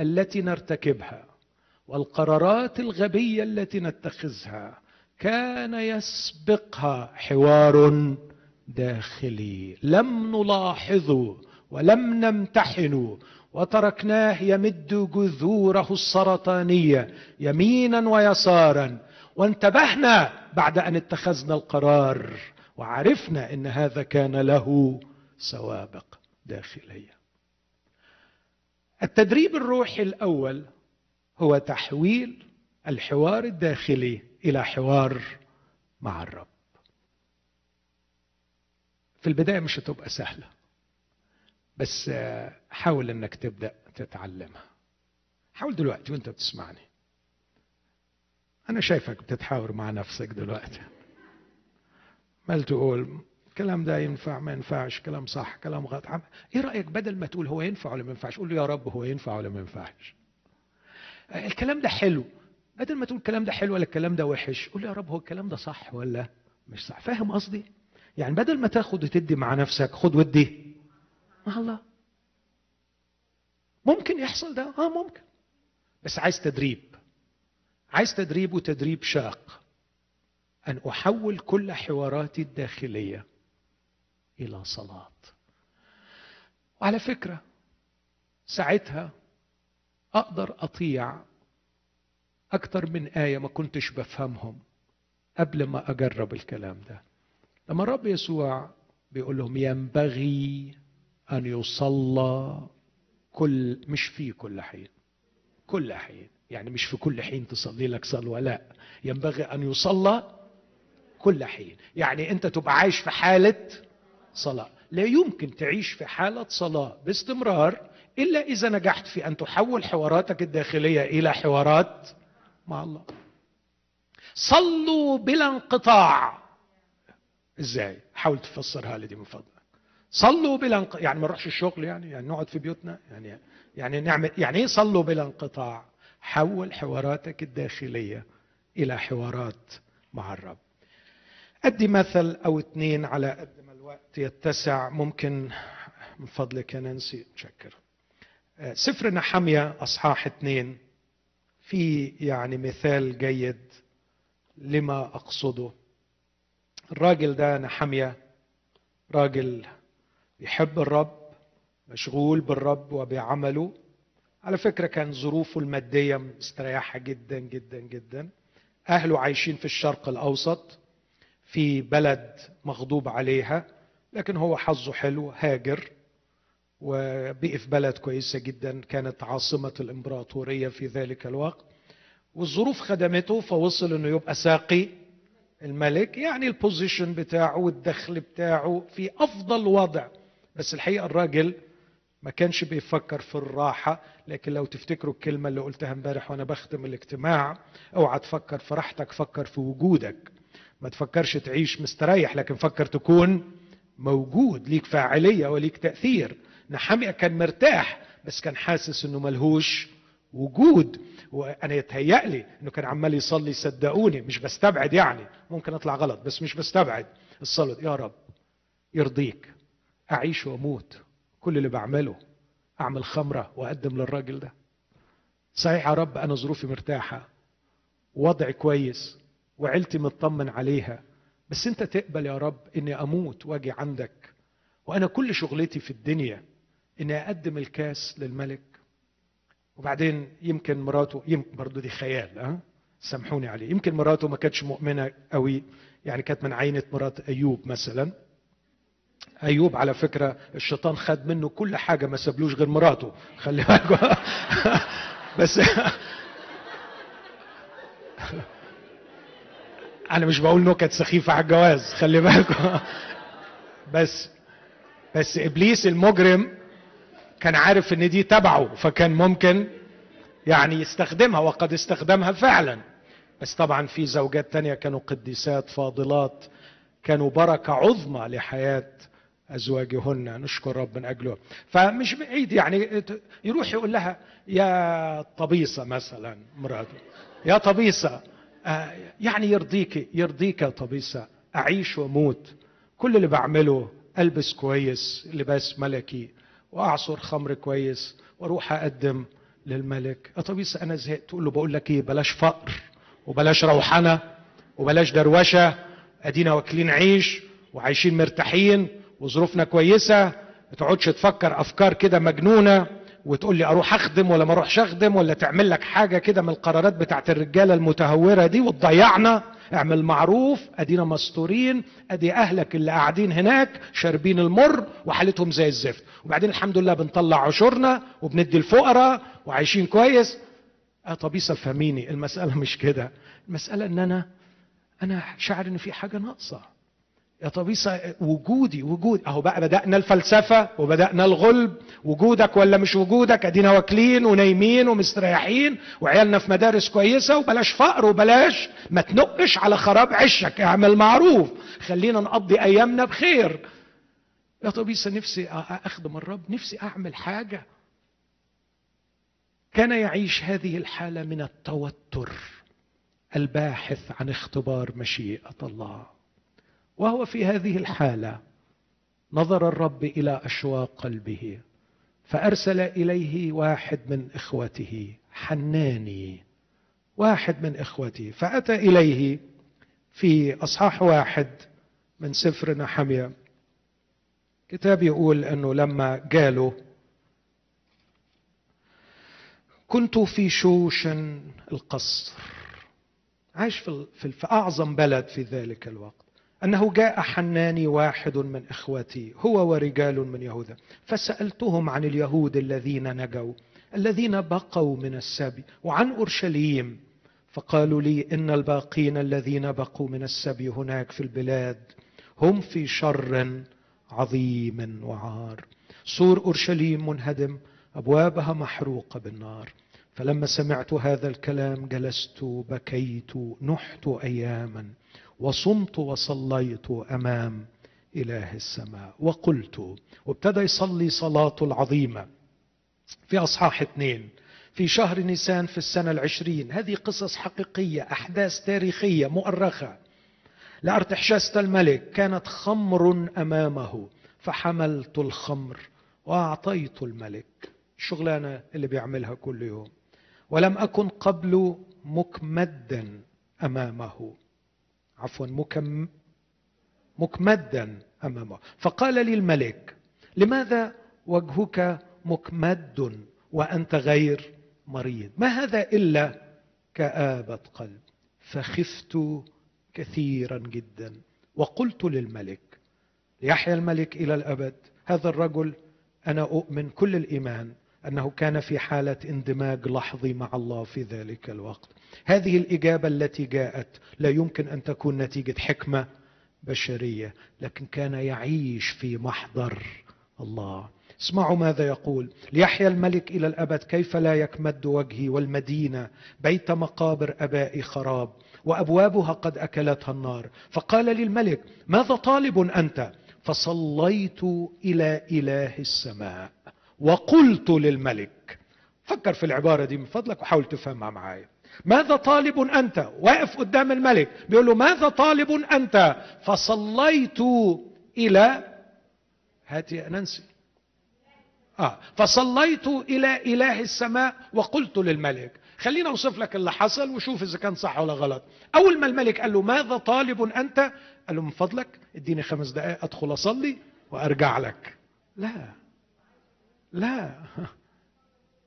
A: التي نرتكبها والقرارات الغبية التي نتخذها كان يسبقها حوار داخلي. لم نلاحظه ولم نمتحنه وتركناه يمد جذوره السرطانية يمينا ويسارا. وانتبهنا بعد أن اتخذنا القرار وعرفنا إن هذا كان له سوابق داخلية. التدريب الروحي الأول هو تحويل الحوار الداخلي إلى حوار مع الرب. في البداية مش هتبقى سهلة بس حاول إنك تبدأ تتعلمها. حاول دلوقتي وأنت بتسمعني. أنا شايفك بتتحاور مع نفسك دلوقتي. مال تقول الكلام ده ينفع ما ينفعش كلام صح كلام غلط. إيه رأيك بدل ما تقول هو ينفع ولا ما ينفعش؟ قول له يا رب هو ينفع ولا ما ينفعش. الكلام ده حلو. بدل ما تقول الكلام ده حلو ولا الكلام ده وحش قول يا رب هو الكلام ده صح ولا مش صح؟ فاهم قصدي؟ يعني بدل ما تاخد وتدي مع نفسك خد ودي. مع الله. ممكن يحصل ده؟ آه ممكن. بس عايز تدريب. عايز تدريب وتدريب شاق. أن أحول كل حواراتي الداخلية إلى صلاة. وعلى فكرة ساعتها أقدر أطيع أكتر من آية ما كنتش بفهمهم قبل ما أجرب الكلام ده. لما الرب يسوع بيقول لهم ينبغي أن يصلى كل مش في كل حين كل حين. يعني مش في كل حين تصلي لك صلوة لا. ينبغي أن يصلى كل حين. يعني أنت تبقى عايش في حالة صلاة. لا يمكن تعيش في حالة صلاة باستمرار إلا إذا نجحت في أن تحول حواراتك الداخلية إلى حوارات مع الله. صلوا بلا انقطاع. إزاي؟ حاول تفسرها لي دي من فضلك. صلوا بلا انقطاع يعني ما نروحش الشغل يعني؟ يعني نقعد في بيوتنا؟ يعني يعني نعمل يعني إيه صلوا بلا انقطاع؟ حول حواراتك الداخلية إلى حوارات مع الرب. أدي مثل أو اثنين على قد ما الوقت يتسع. ممكن من فضلك يا نانسي تشكر. سفر نحمية أصحاح اثنين في يعني مثال جيد لما أقصده. الراجل ده نحمية راجل يحب الرب مشغول بالرب وبعمله. على فكرة كان ظروفه المادية مستريحة جدا جدا جدا. أهله عايشين في الشرق الأوسط في بلد مغضوب عليها لكن هو حظه حلو هاجر وبقي في بلد كويسة جدا. كانت عاصمة الإمبراطورية في ذلك الوقت. والظروف خدمته فوصل إنه يبقى ساقي الملك. يعني البوزيشن بتاعه والدخل بتاعه في أفضل وضع. بس الحقيقة الراجل ما كانش بيفكر في الراحة لكن لو تفتكروا الكلمة اللي قلتها امبارح وأنا بختم الاجتماع أوعى تفكر في راحتك فكر في وجودك. ما تفكرش تعيش مستريح لكن فكر تكون موجود ليك فاعلية وليك تأثير. نحمية كان مرتاح بس كان حاسس إنه ملهوش وجود. وأنا يتهيأ لي إنه كان عمال يصلي صدقوني مش بستبعد يعني. ممكن أطلع غلط بس مش بستبعد. الصلاة يا رب يرضيك أعيش وأموت. كل اللي بعمله أعمل خمرة وأقدم للراجل ده. صحيح يا رب أنا ظروفي مرتاحة وضعي كويس وعيلتي مطمن عليها بس أنت تقبل يا رب إني أموت وأجي عندك وأنا كل شغلتي في الدنيا إني أقدم الكاس للملك. وبعدين يمكن مراته يمكن برضه دي خيال ها؟ سامحوني عليه. يمكن مراته ما كانتش مؤمنة قوي يعني كانت من عينة مرات أيوب مثلا. أيوب على فكرة الشيطان خد منه كل حاجة ما سابلوش غير مراته. خلي بالكم بس أنا مش بقول نكت سخيفة على الجواز خلي بالكم بس بس إبليس المجرم كان عارف إن دي تبعه فكان ممكن يعني يستخدمها وقد استخدمها فعلا. بس طبعا في زوجات تانية كانوا قديسات فاضلات كانوا بركة عظمى لحياة أزواجهن نشكر رب من أجله. فمش بعيد يعني يروح يقول لها يا طبيصة مثلا مراته يا طبيصة. يعني يرضيك يرضيك يا طبيصة. أعيش وأموت. كل اللي بعمله ألبس كويس لباس ملكي وأعصر خمر كويس وأروح أقدم للملك. يا طبيس أنا زهقت. تقول له بقول لك إيه بلاش فقر وبلاش روحنه وبلاش دروشة. أدينا واكلين عيش وعايشين مرتاحين. وظروفنا كويسة ما تقعدش تفكر أفكار كده مجنونة وتقول لي أروح أخدم ولا ما أروحش أخدم ولا تعمل لك حاجة كده من القرارات بتاعت الرجالة المتهورة دي وتضيعنا. اعمل معروف ادينا مستورين أدي أهلك اللي قاعدين هناك شاربين المر وحالتهم زي الزفت. وبعدين الحمد لله بنطلع عشورنا وبندي الفقراء وعايشين كويس. آه طبيسة فهميني المسألة مش كده. المسألة إن أنا أنا شاعر إن في حاجة ناقصة. يا طبيسة وجودي وجود أهو بقى بدأنا الفلسفة وبدأنا الغلب. وجودك ولا مش وجودك؟ أدينا واكلين ونايمين ومستريحين وعيالنا في مدارس كويسة. وبلاش فقر وبلاش ما تنقش على خراب عشك. اعمل معروف. خلينا نقضي أيامنا بخير. يا طبيسة نفسي أخدم الرب. نفسي أعمل حاجة. كان يعيش هذه الحالة من التوتر الباحث عن اختبار مشيئة الله. وهو في هذه الحالة نظر الرب إلى أشواق قلبه فأرسل إليه واحد من إخوته حناني واحد من إخوته فأتى إليه في أصحاح واحد من سفر نحمية. كتاب يقول أنه لما قالوا كنت في شوشن القصر. عايش في, في أعظم بلد في ذلك الوقت. أنه جاء حناني واحد من إخوتي هو ورجال من يهوذا فسألتهم عن اليهود الذين نجوا الذين بقوا من السبي وعن أورشليم. فقالوا لي إن الباقين الذين بقوا من السبي هناك في البلاد هم في شر عظيم وعار. سور أورشليم منهدم أبوابها محروقة بالنار. فلما سمعت هذا الكلام جلست بكيت نحت أياما. وصمت وصليت أمام إله السماء. وقلت وابتدى يصلي صلاته العظيمة في أصحاح اثنين في شهر نيسان في السنة العشرين. هذه قصص حقيقية أحداث تاريخية مؤرخة. لارتحشست الملك كانت خمر أمامه فحملت الخمر وأعطيت الملك الشغلانة اللي بيعملها كل يوم. ولم أكن قبل مكمدا أمامه. عفوا مكم مكمدا أمامه. فقال لي الملك لماذا وجهك مكمد وأنت غير مريض؟ ما هذا إلا كابه قلب؟ فخفت كثيرا جدا وقلت للملك ليحيى الملك إلى الأبد هذا الرجل أنا أؤمن كل الإيمان أنه كان في حالة اندماج لحظي مع الله في ذلك الوقت. هذه الإجابة التي جاءت لا يمكن أن تكون نتيجة حكمة بشرية لكن كان يعيش في محضر الله. اسمعوا ماذا يقول. ليحيى الملك إلى الأبد كيف لا يكمد وجهي والمدينة بيت مقابر ابائي خراب وأبوابها قد أكلتها النار. فقال للملك ماذا طالب أنت؟ فصليت إلى إله السماء. وقلت للملك فكر في العبارة دي من فضلك وحاول تفهمها معايا. ماذا طالب أنت؟ واقف قدام الملك بيقول له ماذا طالب أنت؟ فصليت إلى هاتي يا نانسي. آه فصليت إلى إله السماء وقلت للملك خلينا أوصف لك اللي حصل وشوف إذا كان صح ولا غلط. أول ما الملك قال له ماذا طالب أنت؟ قال له من فضلك اديني خمس دقائق أدخل أصلي وأرجع لك. لا. لا.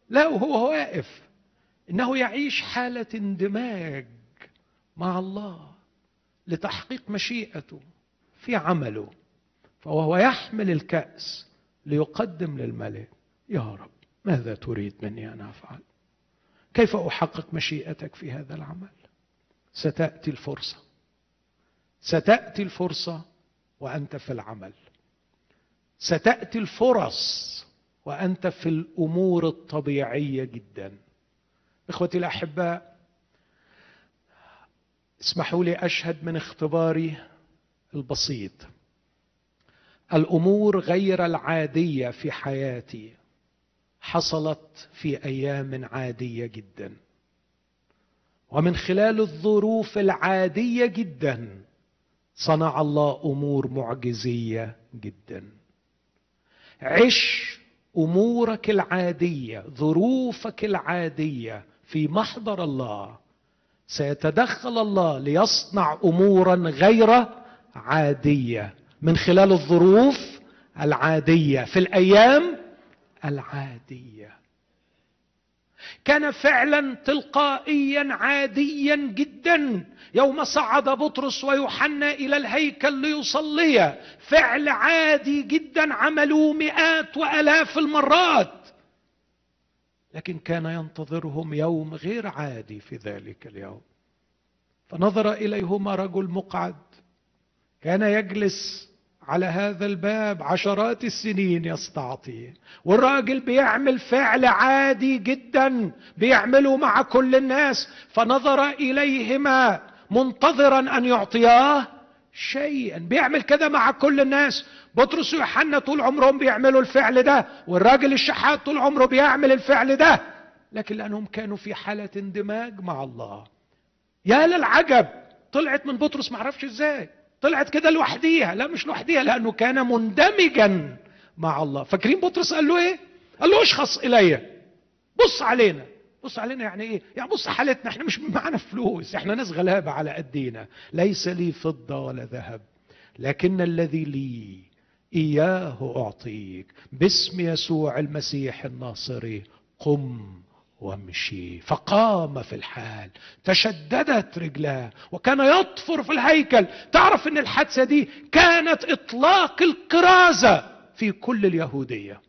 A: لا وهو واقف. إنه يعيش حالة اندماج مع الله لتحقيق مشيئته في عمله. فهو يحمل الكأس ليقدم للملك. يا رب ماذا تريد مني أن أفعل؟ كيف أحقق مشيئتك في هذا العمل؟ ستأتي الفرصة. ستأتي الفرصة وأنت في العمل. ستأتي الفرص وأنت في الأمور الطبيعية جدا. إخوتي الأحباء اسمحوا لي أشهد من اختباري البسيط. الأمور غير العادية في حياتي حصلت في أيام عادية جدا. ومن خلال الظروف العادية جدا صنع الله أمور معجزية جدا. عش أمورك العادية ظروفك العادية في محضر الله. سيتدخل الله ليصنع أمورا غير عادية. من خلال الظروف العادية في الأيام العادية. كان فعلا تلقائيا عاديا جدا. يوم صعد بطرس ويوحنا إلى الهيكل ليصليا فعل عادي جدا عملوه مئات وألاف المرات. لكن كان ينتظرهم يوم غير عادي في ذلك اليوم. فنظر إليهما رجل مقعد. كان يجلس. على هذا الباب عشرات السنين يستعطي. والراجل بيعمل فعل عادي جدا بيعمله مع كل الناس. فنظر إليهما منتظرا أن يعطياه شيئا. بيعمل كده مع كل الناس. بطرس ويوحنا طول عمرهم بيعملوا الفعل ده. والراجل الشحات طول عمره بيعمل الفعل ده. لكن لأنهم كانوا في حالة اندماج مع الله. يا للعجب طلعت من بطرس معرفش إزاي. طلعت كده لوحديها. لا مش لوحديها لأنه كان مندمجا مع الله. فاكرين بطرس قال له إيه؟ قال له اشخص إلي. بص علينا. بص علينا يعني إيه؟ يعني بص حالتنا. إحنا مش معانا فلوس. إحنا ناس غلابة على قدينا. ليس لي فضة ولا ذهب. لكن الذي لي إياه أعطيك. باسم يسوع المسيح الناصري. قم. وامشي. فقام في الحال تشددت رجلاه وكان يطفر في الهيكل. تعرف إن الحادثة دي كانت إطلاق الكرازه في كل اليهودية.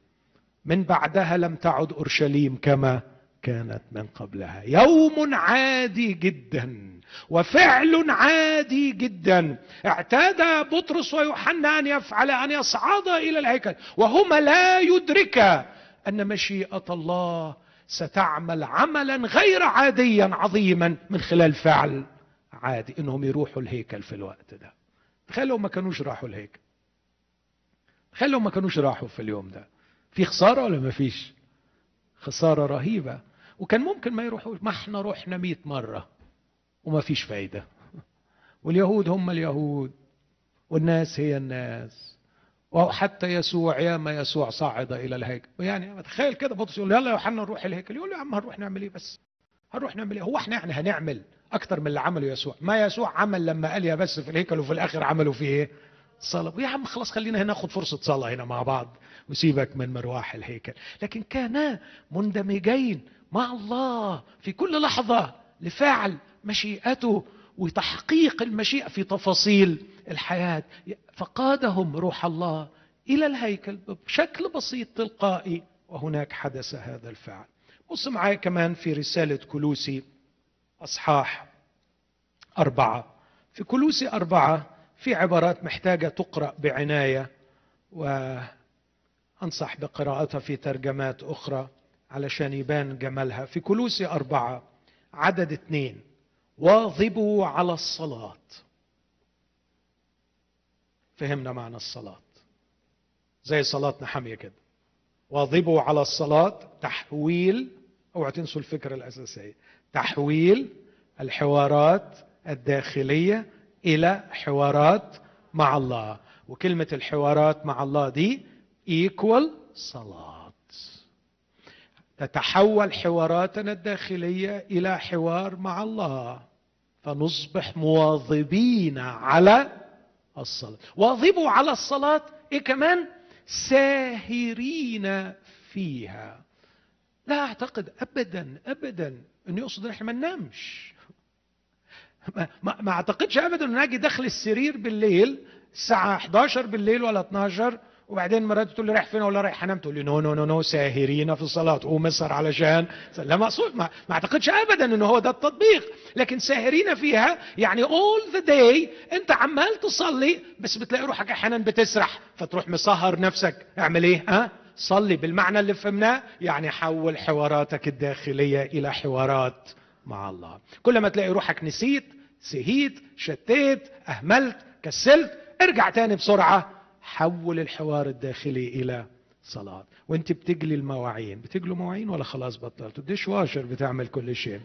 A: من بعدها لم تعد أورشليم كما كانت من قبلها. يوم عادي جدا وفعل عادي جدا. اعتاد بطرس ويوحنا أن يفعل أن يصعدا إلى الهيكل. وهما لا يدركا أن مشيئة الله ستعمل عملا غير عاديا عظيما من خلال فعل عادي. إنهم يروحوا الهيكل في الوقت ده. تخيلوا ما كانوش راحوا الهيكل. تخيلوا ما كانوش راحوا في اليوم ده. في خسارة ولا ما فيش؟ خسارة رهيبة. وكان ممكن ما يروحوش. ما إحنا رحنا مئة مرة وما فيش فايدة. واليهود هم اليهود. والناس هي الناس. وحتى يسوع ياما يسوع صعد إلى الهيكل. يعني تخيل كده بطرس يقول يلا يا يوحنا نروح الهيكل. يقول له يا عم هنروح نعمل إيه بس؟ هنروح نعمل إيه؟ هو إحنا يعني هنعمل أكتر من اللي عمله يسوع. ما يسوع عمل لما قال يا بس في الهيكل وفي الآخر عملوا فيه إيه؟ صلاة. يا عم خلاص خلينا هنا ناخد فرصة صلاة هنا مع بعض. وسيبك من مروح الهيكل. لكن كانا مندمجين مع الله في كل لحظة لفعل مشيئته. وتحقيق المشيئة في تفاصيل الحياة. فقادهم روح الله إلى الهيكل بشكل بسيط تلقائي وهناك حدث هذا الفعل. بص معايا كمان في رسالة كلوسي أصحاح أربعة. في كلوسي أربعة في عبارات محتاجة تقرأ بعناية وأنصح بقراءتها في ترجمات أخرى علشان يبان جمالها. في كلوسي أربعة عدد اثنين. واظبوا على الصلاة. فهمنا معنى الصلاة. زي صلاتنا حامية كده. واظبوا على الصلاة تحويل أوعى تنسوا الفكرة الأساسية. تحويل الحوارات الداخلية إلى حوارات مع الله. وكلمة الحوارات مع الله دي equal صلاة. تتحول حواراتنا الداخلية إلى حوار مع الله. فنصبح مواظبين على الصلاة. واظبوا على الصلاة إيه كمان؟ ساهرين فيها. لا أعتقد ابدا ابدا انه يقصد إن إحنا ما ننامش. ما, ما, ما أعتقدش ابدا إن أجي داخل السرير بالليل الساعة 11 بالليل ولا 12 وبعدين مراتي تقول لي رايح فين ولا رايح انام تقول لي no no no no ساهرين في الصلاة قوم اسهر علشان. لا مقصود ما, ما أعتقدش ابدا إنه هو ده التطبيق لكن ساهرين فيها يعني all the day أنت عمال تصلي بس بتلاقي روحك أحيانا بتسرح فتروح مسهر نفسك. أعمل إيه؟ ها؟ صلي بالمعنى اللي فهمناه يعني حول حواراتك الداخلية إلى حوارات مع الله. كل ما تلاقي روحك نسيت سهيت شتيت أهملت كسلت ارجع تاني بسرعة. حول الحوار الداخلي إلى صلاة. وأنت بتجلي المواعين. بتجلوا مواعين ولا خلاص بطلت الديش واشر بتعمل كل شيء.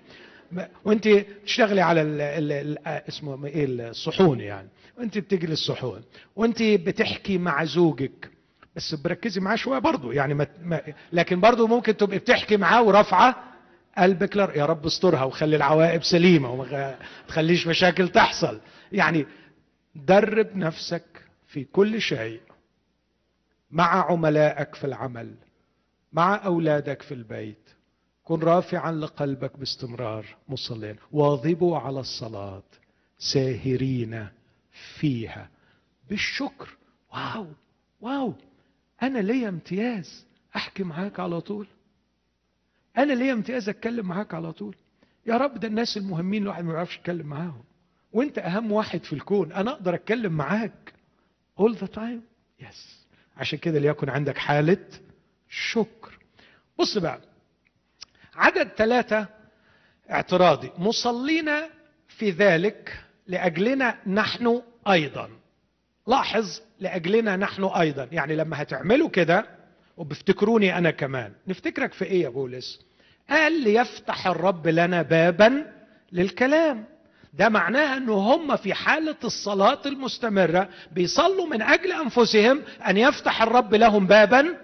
A: وأنت بتشتغلي على ال ال ال اسمه إيه الصحون يعني. وأنت بتجلي الصحون. وأنت بتحكي مع زوجك. بس بركزي معاه شوية برضه يعني ما لكن برضه ممكن تبقي بتحكي معاه ورافعه قلبك لر... يا رب استرها وخلي العواقب سليمة وما تخليش مشاكل تحصل. يعني درب نفسك في كل شيء مع عملائك في العمل مع أولادك في البيت. كن رافعا لقلبك باستمرار مصلين. واظبوا على الصلاة. ساهرين فيها. بالشكر. واو واو. أنا ليا امتياز. أحكي معاك على طول. أنا ليا امتياز أتكلم معاك على طول. يا رب ده الناس المهمين الواحد ما يعرفش يتكلم معاهم. وأنت أهم واحد في الكون. أنا أقدر أتكلم معاك. All the time? Yes. عشان كده ليكن عندك حالة شكر. بص بقى. عدد ثلاثة اعتراضي. مصلين في ذلك لأجلنا نحن أيضا. لاحظ لأجلنا نحن أيضا. يعني لما هتعملوا كده وبفتكروني أنا كمان. نفتكرك في إيه يا بولس؟ قال ليفتح الرب لنا بابا للكلام. ده معناها ان هم في حالة الصلاة المستمرة بيصلوا من أجل أنفسهم أن يفتح الرب لهم بابا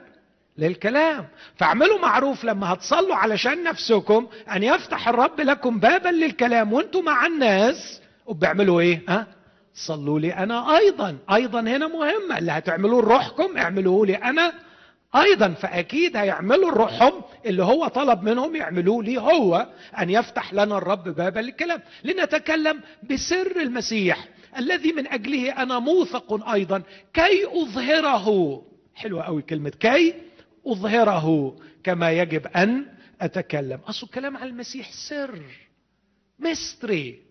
A: للكلام. فاعملوا معروف لما هتصلوا علشان نفسكم أن يفتح الرب لكم بابا للكلام. وأنتم مع الناس وبيعملوا إيه؟ ها؟ صلوا لي أنا أيضا. أيضا هنا مهمة. اللي هتعملوه لروحكم اعملوه لي أنا. أيضا فأكيد هيعملوا روحهم اللي هو طلب منهم يعملوه لي هو أن يفتح لنا الرب بابا للكلام لنتكلم بسر المسيح الذي من أجله أنا موثق أيضا. كي أظهره. حلوة قوي كلمة كي أظهره كما يجب أن أتكلم. اصل الكلام عن المسيح سر. مستري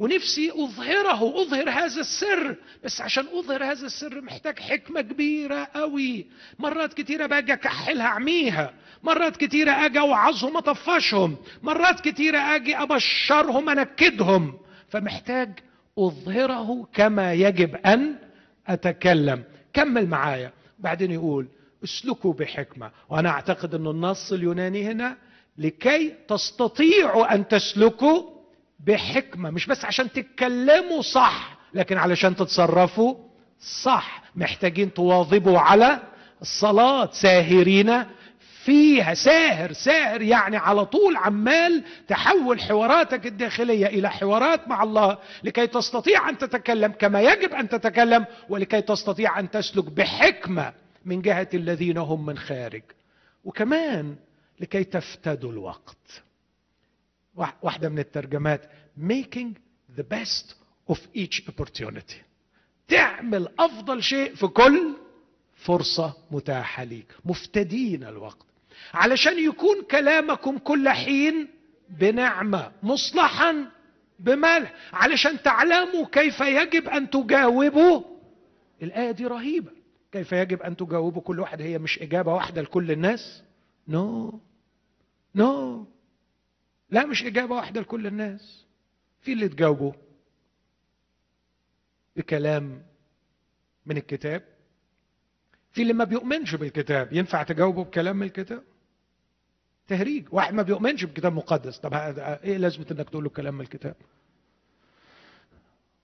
A: ونفسي أظهره أظهر هذا السر. بس عشان أظهر هذا السر محتاج حكمة كبيرة قوي. مرات كتيرة باجي أكحلها اعميها مرات كتيرة آجي أوعظهم أطفشهم. مرات كتيرة آجي أبشرهم أنكدهم. فمحتاج أظهره كما يجب أن أتكلم. كمل معايا. بعدين يقول اسلكوا بحكمة. وأنا أعتقد ان النص اليوناني هنا لكي تستطيعوا أن تسلكوا بحكمة مش بس عشان تتكلموا صح لكن علشان تتصرفوا صح. محتاجين تواظبوا على الصلاة ساهرين فيها. ساهر ساهر يعني على طول عمال تحول حواراتك الداخلية إلى حوارات مع الله لكي تستطيع أن تتكلم كما يجب أن تتكلم ولكي تستطيع أن تسلك بحكمة من جهة الذين هم من خارج. وكمان لكي تفتدوا الوقت. واحدة من الترجمات making the best of each opportunity. تعمل أفضل شيء في كل فرصة متاحة ليك مفتدين الوقت. علشان يكون كلامكم كل حين بنعمة مصلحا بملح علشان تعلموا كيف يجب أن تجاوبوا. الآية دي رهيبة. كيف يجب أن تجاوبوا كل واحد؟ هي مش إجابة واحدة لكل الناس. نو no. نو no. لا مش إجابة واحدة لكل الناس. في اللي تجاوبه بكلام من الكتاب في اللي ما بيؤمنش بالكتاب ينفع تجاوبه بكلام من الكتاب؟ تهريج. واحد ما بيؤمنش بكتاب مقدس. طب إيه لازمة إنك تقول له كلام من الكتاب؟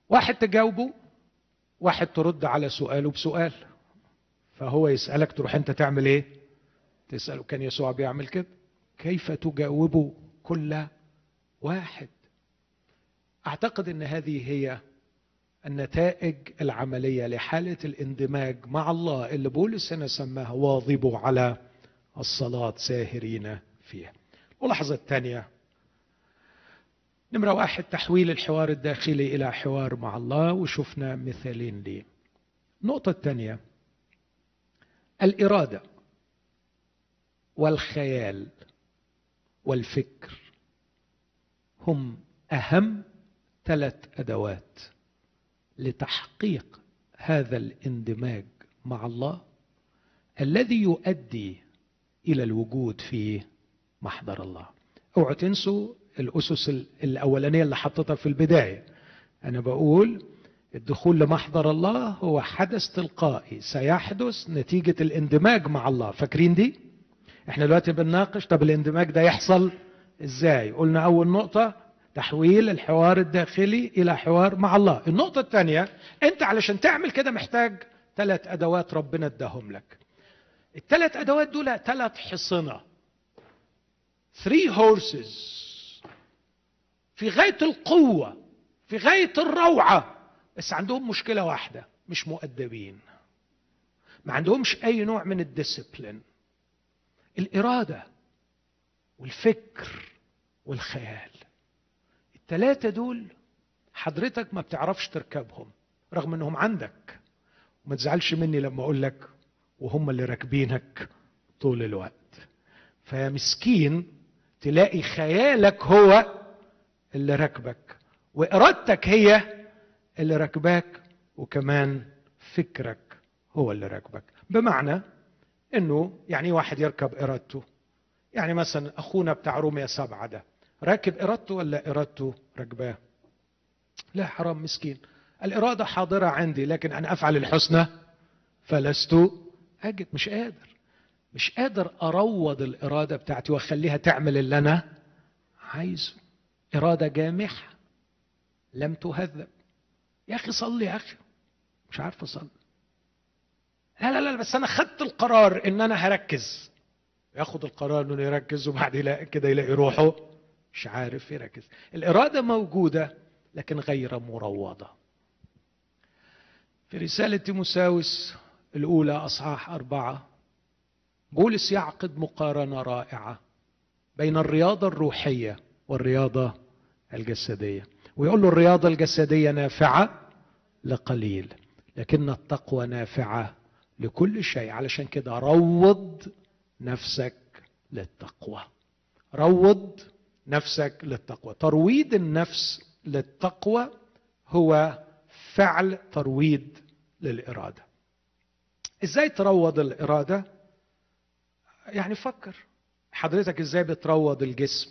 A: واحد تجاوبه واحد ترد على سؤاله بسؤال. فهو يسألك تروح أنت تعمل إيه؟ تسأله كان يسوع بيعمل كده؟ كيف تجاوبه؟ كل واحد أعتقد إن هذه هي النتائج العملية لحالة الاندماج مع الله اللي بولس هنا سماها واظبوا على الصلاة ساهرين فيها. الملاحظه الثانية نمرة واحد تحويل الحوار الداخلي إلى حوار مع الله وشفنا مثالين ليه. النقطة الثانية الإرادة والخيال والفكر. هم أهم ثلاث أدوات لتحقيق هذا الاندماج مع الله الذي يؤدي إلى الوجود في محضر الله. أوعوا تنسوا الأسس الأولانية اللي حطيتها في البداية. أنا بقول الدخول لمحضر الله هو حدث تلقائي سيحدث نتيجة الاندماج مع الله. فاكرين دي؟ إحنا دلوقتي بنناقش طب الاندماج ده يحصل إزاي؟ قلنا أول نقطة تحويل الحوار الداخلي إلى حوار مع الله. النقطة الثانية أنت علشان تعمل كده محتاج ثلاث أدوات ربنا اداهم لك. الثلاث أدوات دول ثلاث حصنة. Three horses. في غاية القوة في غاية الروعة. بس عندهم مشكلة واحدة مش مؤدبين. ما عندهمش أي نوع من الديسيبلين. الإرادة والفكر والخيال. الثلاثه دول حضرتك ما بتعرفش تركبهم رغم إنهم عندك. وما تزعلش مني لما أقول لك وهم اللي راكبينك طول الوقت. فيا مسكين تلاقي خيالك هو اللي راكبك وإرادتك هي اللي راكباك وكمان فكرك هو اللي راكبك. بمعنى إنه يعني واحد يركب ارادته يعني مثلا أخونا بتاع روميا سبعة ده راكب ارادته ولا ارادته راكباه لا حرام مسكين. الإرادة حاضرة عندي لكن أنا أفعل الحسنى فلست أجد مش قادر. مش قادر أروض الإرادة بتاعتي وأخليها تعمل اللي أنا عايزه. إرادة جامحة. لم تهذب. يا أخي صلي يا أخي. مش عارف أصلي. لا لا لا بس أنا خدت القرار إن أنا هركز. ياخد القرار إنه يركز وبعد كده يلاقي روحه. مش عارف يركز. الإرادة موجودة لكن غير مروضة. في رسالة تيموساوس الأولى أصحاح أربعة بولس يعقد مقارنة رائعة بين الرياضة الروحية والرياضة الجسدية. ويقول له الرياضة الجسدية نافعة لقليل لكن التقوى نافعة لكل شيء. علشان كده روض نفسك للتقوى. روض نفسك للتقوى. ترويض النفس للتقوى هو فعل ترويض للإرادة. إزاي تروض الإرادة؟ يعني فكر. حضرتك إزاي بتروض الجسم؟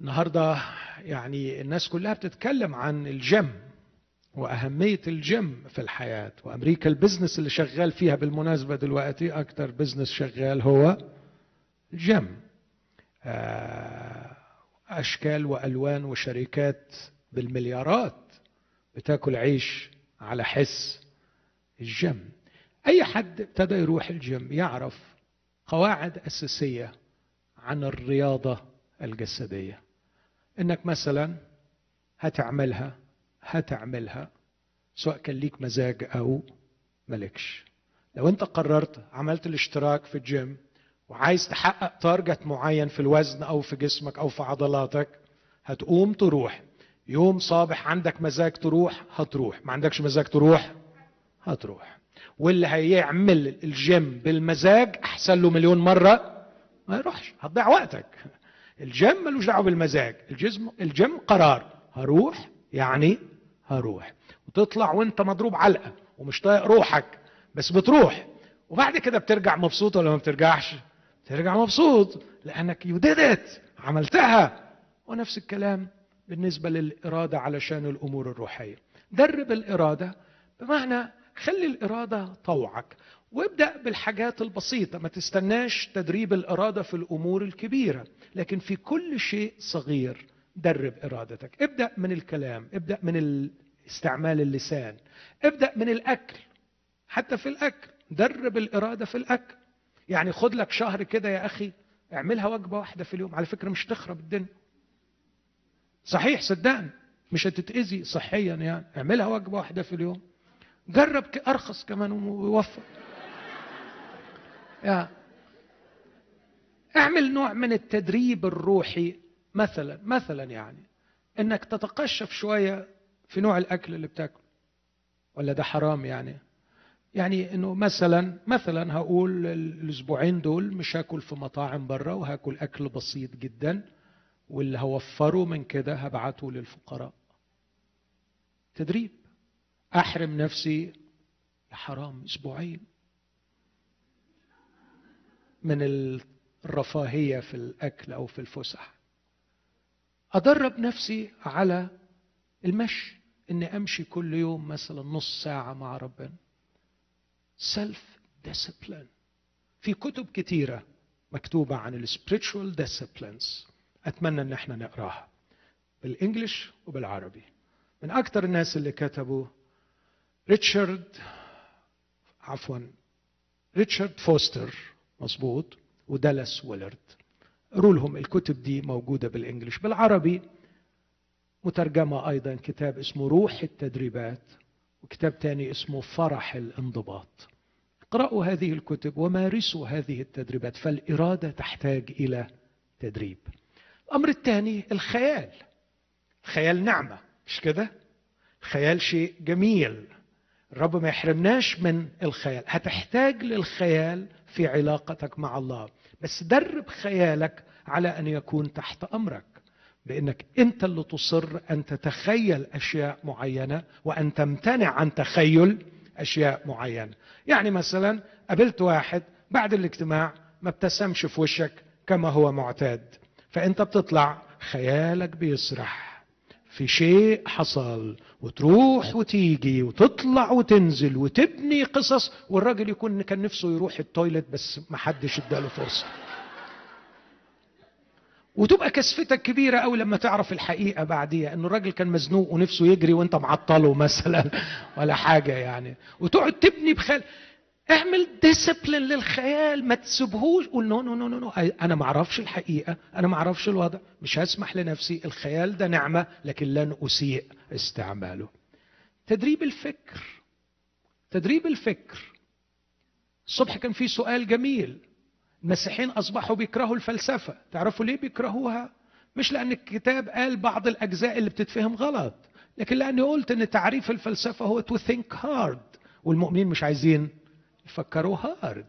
A: النهارده يعني الناس كلها بتتكلم عن الجيم. وأهمية الجيم في الحياة. وأمريكا ال business اللي شغال فيها بالمناسبة دلوقتي أكتر business شغال هو الجيم آه، أشكال وألوان وشركات بالمليارات بتاكل عيش على حس الجيم. أي حد ابتدى يروح الجيم يعرف قواعد أساسية عن الرياضة الجسدية. إنك مثلا هتعملها هتعملها سواء كان ليك مزاج أو ملكش لو أنت قررت عملت الاشتراك في الجيم وعايز تحقق target معين في الوزن أو في جسمك أو في عضلاتك هتقوم تروح. يوم صابح عندك مزاج تروح هتروح. ما عندكش مزاج تروح هتروح. واللي هيعمل الجيم بالمزاج أحسن له مليون مرة ما يروحش. هتضيع وقتك. الجيم ملوش دعوة بالمزاج. الجسم الجيم قرار. هروح يعني هروح. وتطلع وانت مضروب علقة ومش طايق روحك بس بتروح. وبعد كده بترجع مبسوط ولا ما بترجعش؟ ترجع مبسوط لأنك you عملتها. ونفس الكلام بالنسبة للإرادة علشان الأمور الروحية. درب الإرادة بمعنى خلي الإرادة طوعك وابدأ بالحاجات البسيطة. ما تستناش تدريب الإرادة في الأمور الكبيرة لكن في كل شيء صغير. درب إرادتك. ابدأ من الكلام ابدأ من استعمال اللسان ابدأ من الأكل حتى في الأكل. درب الإرادة في الأكل. يعني خد لك شهر كده يا أخي اعملها وجبة واحدة في اليوم. على فكرة مش تخرب الدنيا. صحيح صدقني. مش هتتأذي صحيا يعني. اعملها وجبة واحدة في اليوم. جرب أرخص كمان ويوفر يا. اعمل نوع من التدريب الروحي. مثلا مثلا يعني إنك تتقشف شوية في نوع الأكل اللي بتاكله. ولا ده حرام يعني؟ يعني إنه مثلا مثلا هقول الأسبوعين دول مش هاكل في مطاعم بره وهاكل أكل بسيط جدا واللي هوفره من كده هبعته للفقراء. تدريب. أحرم نفسي يا حرام أسبوعين. من الرفاهية في الأكل أو في الفسح. أدرب نفسي على المشي إني أمشي كل يوم مثلا نص ساعة مع ربنا. self discipline في كتب كتيرة مكتوبة عن ال spiritual disciplines أتمنى إن إحنا نقراها بال English وبالعربي. من أكثر الناس اللي كتبوا ريتشارد عفوا ريتشارد فوستر مظبوط ودالاس ويلرد. اقروا لهم الكتب دي موجودة بال English بالعربي مترجمة أيضا كتاب اسمه روح التدريبات وكتاب تاني اسمه فرح الانضباط. اقرأوا هذه الكتب ومارسوا هذه التدريبات فالإرادة تحتاج إلى تدريب. الأمر الثاني الخيال. الخيال نعمة مش كده؟ الخيال شيء جميل. الرب ما يحرمناش من الخيال. هتحتاج للخيال في علاقتك مع الله. بس درب خيالك على أن يكون تحت أمرك بأنك أنت اللي تصر أن تتخيل أشياء معينة وأن تمتنع عن تخيل أشياء معينة. يعني مثلا قابلت واحد بعد الاجتماع ما ابتسمش في وشك كما هو معتاد فأنت بتطلع خيالك بيسرح. في شيء حصل وتروح وتيجي وتطلع وتنزل وتبني قصص والراجل يكون كان نفسه يروح التويلت بس ما حدش اداله فرصة. وتبقى كسفتك كبيرة أوي لما تعرف الحقيقة بعديها إنه الراجل كان مزنوق ونفسه يجري وأنت معطله مثلا ولا حاجة يعني. وتقعد تبني بخيال. اعمل discipline للخيال ما تسيبهوش. قول no no no no أنا ما أعرفش الحقيقة أنا ما أعرفش الوضع. مش هسمح لنفسي. الخيال ده نعمة لكن لن أسيء استعماله. تدريب الفكر. تدريب الفكر. الصبح كان في سؤال جميل. المسيحيين أصبحوا بيكرهوا الفلسفة. تعرفوا ليه بيكرهوها؟ مش لأن الكتاب قال بعض الأجزاء اللي بتتفهم غلط لكن لأني قلت إن تعريف الفلسفة هو to think hard والمؤمنين مش عايزين يفكروا hard.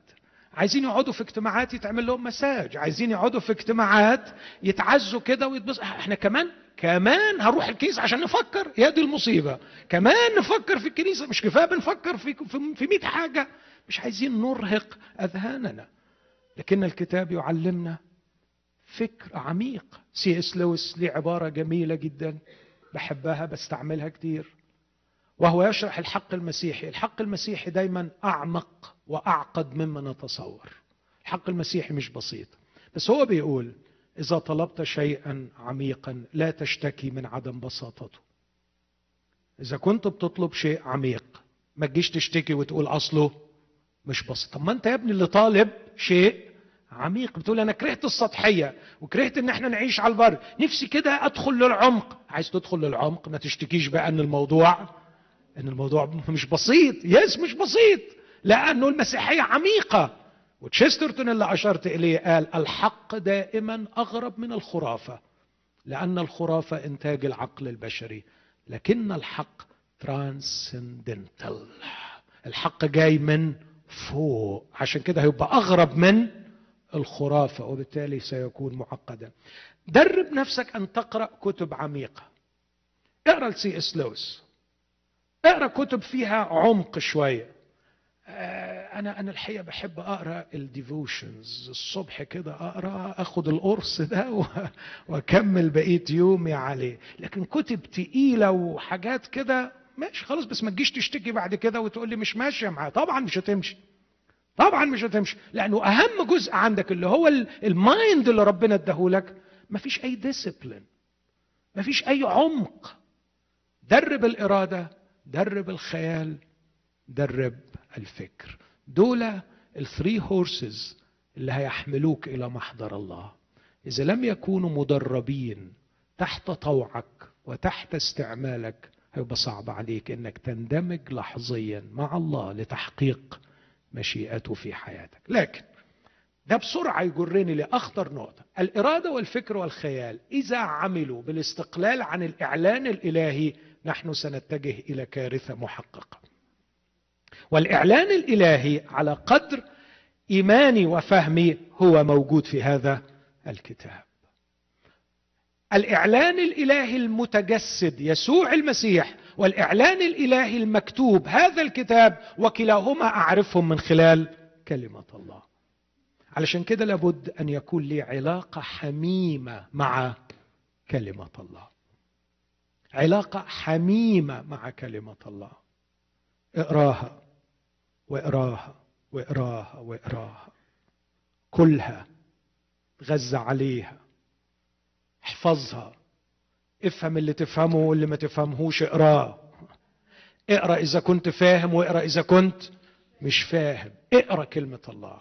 A: عايزين يقعدوا في اجتماعات يتعمل لهم مساج. عايزين يقعدوا في اجتماعات يتعزوا كده ويتبص إحنا كمان كمان هنروح الكنيسة عشان نفكر. يا دي المصيبة. كمان نفكر في الكنيسة. مش كفاية بنفكر في في 100 حاجة. مش عايزين نرهق أذهاننا. لكن الكتاب يعلمنا فكر عميق. سي إس لويس ليه عبارة جميلة جدا. بحبها بستعملها كتير. وهو يشرح الحق المسيحي. الحق المسيحي دايما أعمق وأعقد مما نتصور الحق المسيحي مش بسيط. بس هو بيقول إذا طلبت شيئا عميقا لا تشتكي من عدم بساطته. إذا كنت بتطلب شيء عميق ما تجيش تشتكي وتقول أصله مش بسيط. طب ما أنت يا ابني اللي طالب شيء عميق. بتقول أنا كرهت السطحية وكرهت إن إحنا نعيش على البر. نفسي كده أدخل للعمق. عايز تدخل للعمق؟ ما تشتكيش بقى إن الموضوع ان الموضوع مش بسيط. يس مش بسيط. لأنه المسيحية عميقة. وتشسترتون اللي أشرت إليه قال الحق دائما أغرب من الخرافة. لأن الخرافة إنتاج العقل البشري. لكن الحق transcendental الحق جاي من فوق. عشان كده هيبقى أغرب من الخرافة وبالتالي سيكون معقدا. درب نفسك أن تقرأ كتب عميقة. اقرأ لسي إس لويس. أقرأ كتب فيها عمق شوية. أنا أنا الحقيقة بحب أقرأ ال devotions. الصبح كده أقرأ أخد القرص ده وأكمل بقية يومي عليه. لكن كتب تقيلة وحاجات كده ماشي خلاص بس ما تجيش تشتكي بعد كده وتقول لي مش ماشية معايا. طبعا مش هتمشي. طبعا مش هتمشي. لأنه أهم جزء عندك اللي هو ال mind اللي ربنا اداهولك مفيش أي discipline مفيش أي عمق. درب الإرادة درب الخيال درب الفكر. دول ال three horses اللي هيحملوك إلى محضر الله. إذا لم يكونوا مدربين تحت طوعك وتحت استعمالك هيبقى صعب عليك إنك تندمج لحظيا مع الله لتحقيق مشيئته في حياتك. لكن ده بسرعة يجرني لأخطر نقطة. الإرادة والفكر والخيال إذا عملوا بالاستقلال عن الإعلان الإلهي نحن سنتجه إلى كارثة محققة. والإعلان الإلهي على قدر إيماني وفهمي هو موجود في هذا الكتاب. الإعلان الإلهي المتجسد يسوع المسيح والإعلان الإلهي المكتوب هذا الكتاب وكلاهما اعرفهم من خلال كلمة الله. علشان كده لابد أن يكون لي علاقة حميمة مع كلمة الله. علاقة حميمة مع كلمة الله. اقراها واقراها واقراها واقراها. كلها غذى عليها. احفظها. افهم اللي تفهمه واللي ما تفهمهوش اقراه. اقرأ إذا كنت فاهم واقرأ إذا كنت مش فاهم. اقرأ كلمة الله.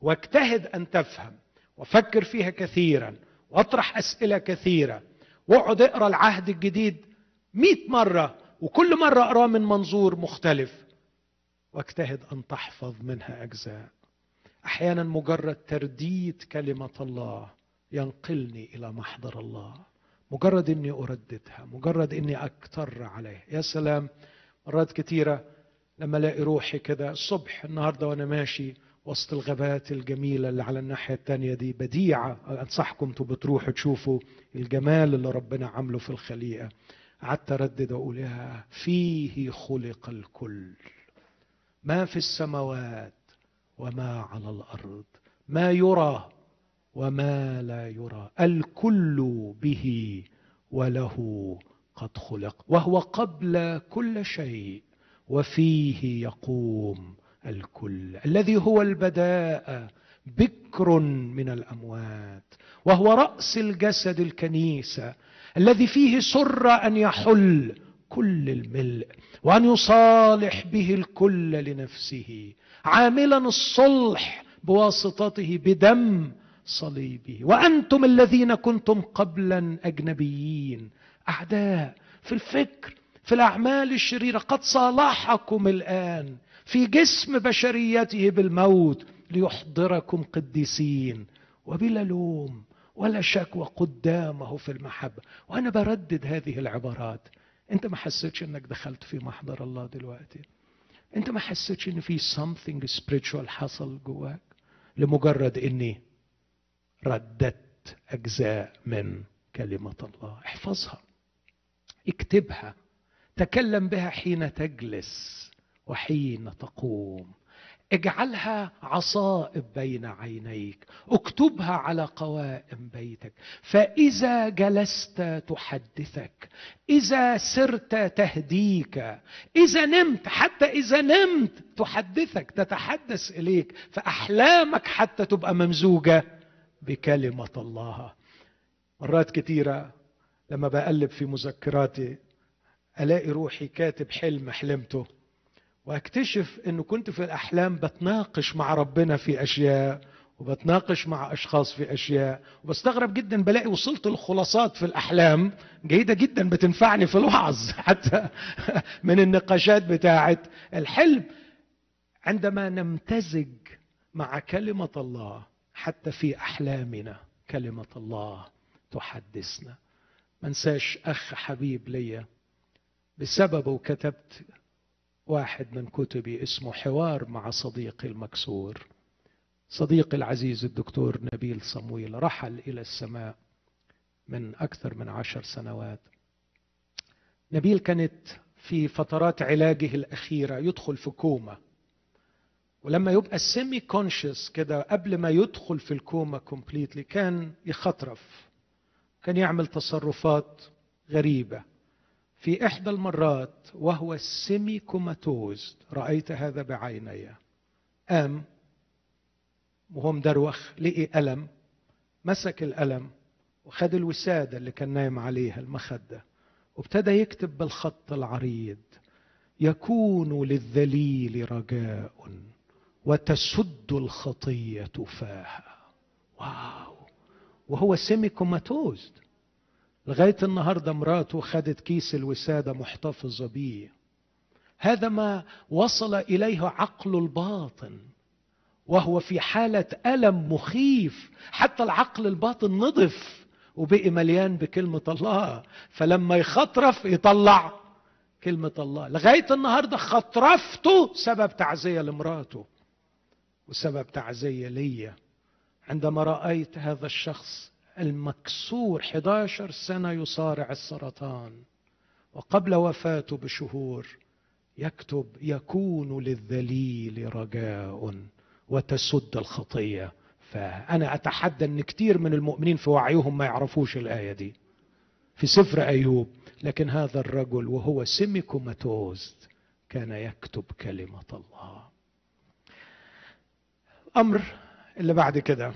A: واجتهد أن تفهم. وفكر فيها كثيرا. واطرح أسئلة كثيره واقعد اقرأ العهد الجديد مئة مرة وكل مرة أقرأه من منظور مختلف. واجتهد أن تحفظ منها أجزاء. أحيانا مجرد ترديد كلمة الله ينقلني إلى محضر الله. مجرد إني أرددها مجرد إني أكتر عليه. يا سلام مرات كتيره لما ألاقي روحي كده الصبح النهارده وأنا ماشي وسط الغابات الجميلة اللي على الناحية التانية دي بديعة أنصحكم تبقوا تروحوا تشوفوا الجمال اللي ربنا عامله في الخليقة. قعدت أردد وأقول يا فيه خلق الكل. ما في السماوات وما على الأرض. ما يرى وما لا يرى. الكل به وله قد خلق. وهو قبل كل شيء. وفيه يقوم الكل الذي هو البداء بكر من الأموات وهو رأس الجسد الكنيسه الذي فيه سر أن يحل كل الملء وأن يصالح به الكل لنفسه عاملا الصلح بواسطته بدم صليبه. وأنتم الذين كنتم قبلا أجنبيين أعداء في الفكر في الأعمال الشريرة قد صالحكم الآن في جسم بشريته بالموت ليحضركم قديسين وبلا لوم ولا شكوى قدامه في المحبة. وأنا بردد هذه العبارات. أنت ما حسيتش أنك دخلت في محضر الله دلوقتي؟ أنت ما حسيتش إن في something spiritual حصل جواك؟ لمجرد إني رددت أجزاء من كلمة الله. احفظها. اكتبها. تكلم بها حين تجلس. وحين تقوم. اجعلها عصائب بين عينيك اكتبها على قوائم بيتك. فإذا جلست تحدثك إذا سرت تهديك إذا نمت حتى إذا نمت تحدثك تتحدث إليك فأحلامك حتى تبقى ممزوجة بكلمة الله. مرات كثيره لما بقلب في مذكراتي ألاقي روحي كاتب حلم حلمته. واكتشف إنه كنت في الأحلام بتناقش مع ربنا في أشياء وبتناقش مع أشخاص في أشياء وبستغرب جدا بلاقي وصلت لخلاصات في الأحلام جيدة جدا بتنفعني في الوعظ حتى من النقاشات بتاعه الحلم. عندما نمتزج مع كلمة الله حتى في أحلامنا كلمة الله تحدثنا. ما انساش أخ حبيب ليا بسببه كتبت واحد من كتبي اسمه حوار مع صديقي المكسور. صديقي العزيز الدكتور نبيل صمويل رحل إلى السماء من أكثر من عشر سنوات. نبيل كانت في فترات علاجه الأخيرة يدخل في كوما. ولما يبقى semi conscious كده قبل ما يدخل في ال coma completely كان يخطرف كان يعمل تصرفات غريبة. في إحدى المرات وهو سيمي كوماتوز رأيت هذا بعيني. قام وهو مدروخ لقي ألم. مسك الألم وخد الوسادة اللي كان نايم عليها المخدة. وابتدى يكتب بالخط العريض يكون للذليل رجاء وتسد الخطية فاها. wow. وهو semi comatose لغاية النهاردة مراته خدت كيس الوسادة محتفظة بيه. هذا ما وصل إليه عقل الباطن وهو في حالة ألم مخيف. حتى العقل الباطن نضف وبقي مليان بكلمة الله. فلما يخطرف يطلع كلمة الله. لغاية النهاردة خطرفته سبب تعزية لمراته وسبب تعزية ليا. عندما رأيت هذا الشخص المكسور 11 سنة يصارع السرطان وقبل وفاته بشهور يكتب يكون للذليل رجاء وتسد الخطية. فأنا أتحدى أن كثير من المؤمنين في وعيهم ما يعرفوش الآية دي. في سفر أيوب لكن هذا الرجل وهو سيميكوماتوز كان يكتب كلمة الله. أمر اللي بعد كده.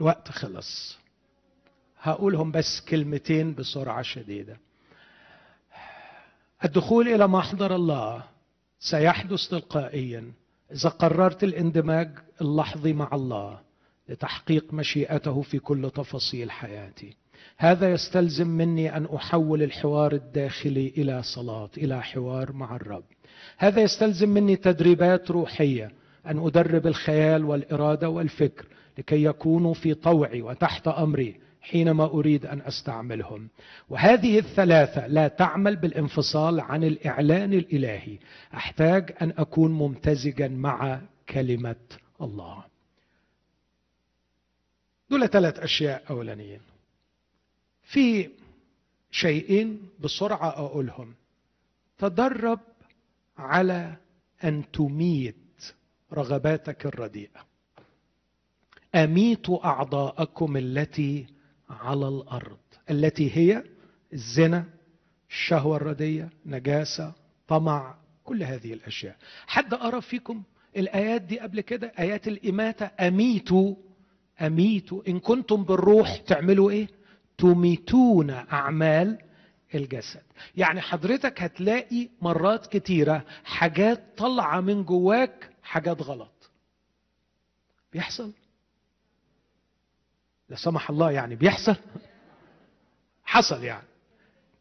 A: الوقت خلص. هقولهم بس كلمتين بسرعة شديدة. الدخول إلى محضر الله سيحدث تلقائيا إذا قررت الاندماج اللحظي مع الله لتحقيق مشيئته في كل تفاصيل حياتي. هذا يستلزم مني أن أحول الحوار الداخلي إلى صلاة إلى حوار مع الرب. هذا يستلزم مني تدريبات روحية أن أدرب الخيال والإرادة والفكر لكي يكونوا في طوعي وتحت أمري حينما أريد أن أستعملهم. وهذه الثلاثة لا تعمل بالانفصال عن الإعلان الإلهي. أحتاج أن أكون ممتزجا مع كلمة الله. دول ثلاث أشياء أولانيين. في شيئين بسرعة أقولهم. تدرب على أن تميت رغباتك الرديئة. أميتوا أعضاءكم التي على الأرض التي هي الزنا الشهوة الردية نجاسة طمع كل هذه الأشياء. حد قرا فيكم الآيات دي قبل كده؟ آيات الإماتة أميتوا أميتوا. إن كنتم بالروح تعملوا إيه؟ تميتون أعمال الجسد. يعني حضرتك هتلاقي مرات كتيرة حاجات طالعة من جواك حاجات غلط. بيحصل؟ لا سمح الله يعني بيحصل؟ حصل يعني.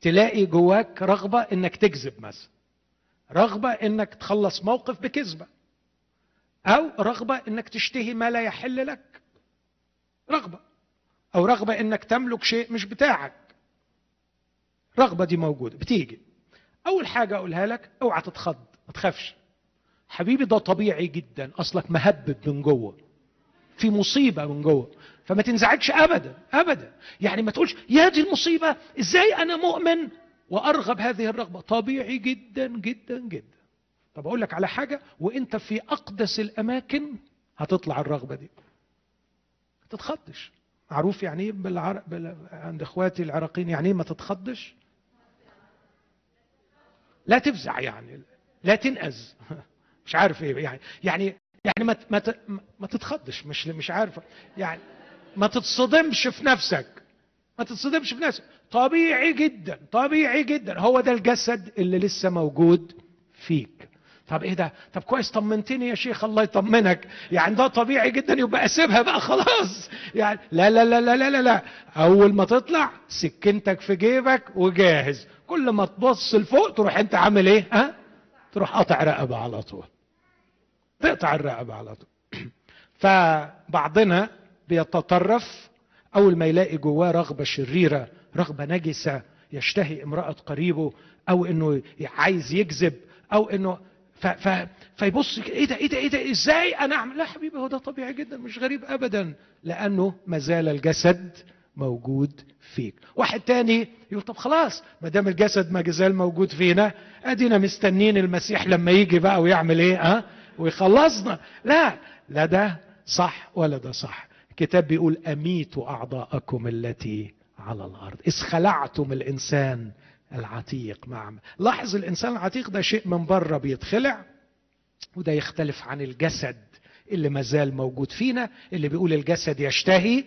A: تلاقي جواك رغبة إنك تكذب مثلا. رغبة إنك تخلص موقف بكذبة. أو رغبة إنك تشتهي ما لا يحل لك. رغبة. أو رغبة إنك تملك شيء مش بتاعك. رغبة دي موجودة بتيجي. أول حاجة أقولها لك أوعى تتخض ما تخافش. حبيبي ده طبيعي جدا أصلك مهبب من جوه. في مصيبة من جوه. فما تنزعجش ابدا ابدا. يعني ما تقولش يا دي المصيبة إزاي أنا مؤمن وأرغب هذه الرغبة؟ طبيعي جدا جدا جدا. طب أقول لك على حاجة وإنت في أقدس الأماكن هتطلع الرغبة دي. ما تتخضش. معروف يعني إيه بالعر... بال... عند إخواتي العراقيين يعني إيه ما تتخضش؟ لا تفزع يعني لا تنأز مش عارف إيه يعني يعني يعني ما ما ما تتخضش مش مش عارف. يعني ما تتصدمش في نفسك. ما تتصدمش في نفسك. طبيعي جدا طبيعي جدا. هو ده الجسد اللي لسه موجود فيك. طب إيه ده؟ طب كويس طمنتني يا شيخ الله يطمنك. يعني ده طبيعي جدا يبقى أسيبها بقى خلاص. يعني لا لا لا لا لا لا. أول ما تطلع سكنتك في جيبك وجاهز. كل ما تبص لفوق تروح أنت عامل إيه؟ ها؟ تروح قاطع رقبة على طول. تقطع الرقبة على طول. فبعضنا بيتطرف أول ما يلاقي جواه رغبة شريرة رغبة نجسة يشتهي امرأة قريبه أو إنه عايز يكذب أو إنه ف ف فيبص إيه ده إيه ده إيه ده إزاي أنا أعمل؟ لا حبيبي هو ده طبيعي جدا مش غريب ابدا لأنه ما زال الجسد موجود فيك. واحد تاني يقول طب خلاص ما دام الجسد ما زال موجود فينا أدينا مستنين المسيح لما يجي بقى ويعمل إيه ها؟ ويخلصنا. لا لا ده صح ولا ده صح. الكتاب بيقول اميتوا أعضاءكم التي على الأرض. إذ خلعتم الإنسان العتيق مع لاحظ الإنسان العتيق ده شيء من بره بيتخلع وده يختلف عن الجسد اللي مازال موجود فينا اللي بيقول الجسد يشتهي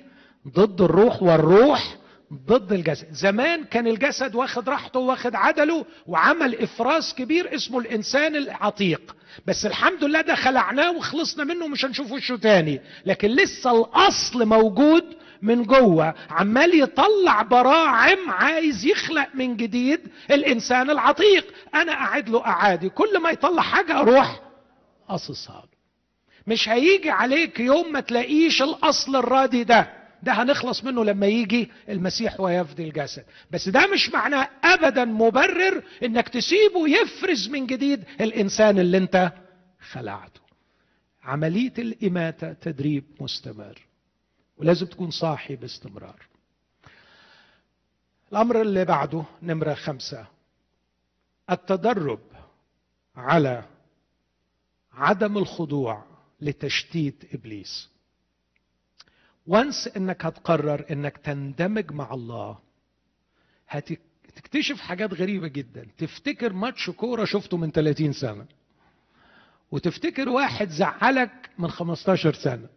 A: ضد الروح والروح ضد الجسد. زمان كان الجسد واخد راحته واخد عدله وعمل إفراز كبير اسمه الإنسان العتيق. بس الحمد لله ده خلعناه وخلصنا منه مش هنشوف وشه تاني. لكن لسه الأصل موجود من جوه. عمال يطلع براعم عايز يخلق من جديد الإنسان العتيق. أنا قاعد له أعادي. كل ما يطلع حاجة أروح قصصها. له مش هيجي عليك يوم ما تلاقيش الأصل الراضي ده. ده هنخلص منه لما يجي المسيح ويفدي الجسد. بس ده مش معناه ابدا مبرر إنك تسيبه يفرز من جديد الإنسان اللي أنت خلعته. عملية الإماتة تدريب مستمر ولازم تكون صاحي باستمرار. الأمر اللي بعده نمرة خمسة التدرب على عدم الخضوع لتشتيت إبليس. وانس إنك هتقرر إنك تندمج مع الله هتكتشف حاجات غريبة جدا. تفتكر ماتش كورة شفته من 30 سنة وتفتكر واحد زعلك من 15 سنة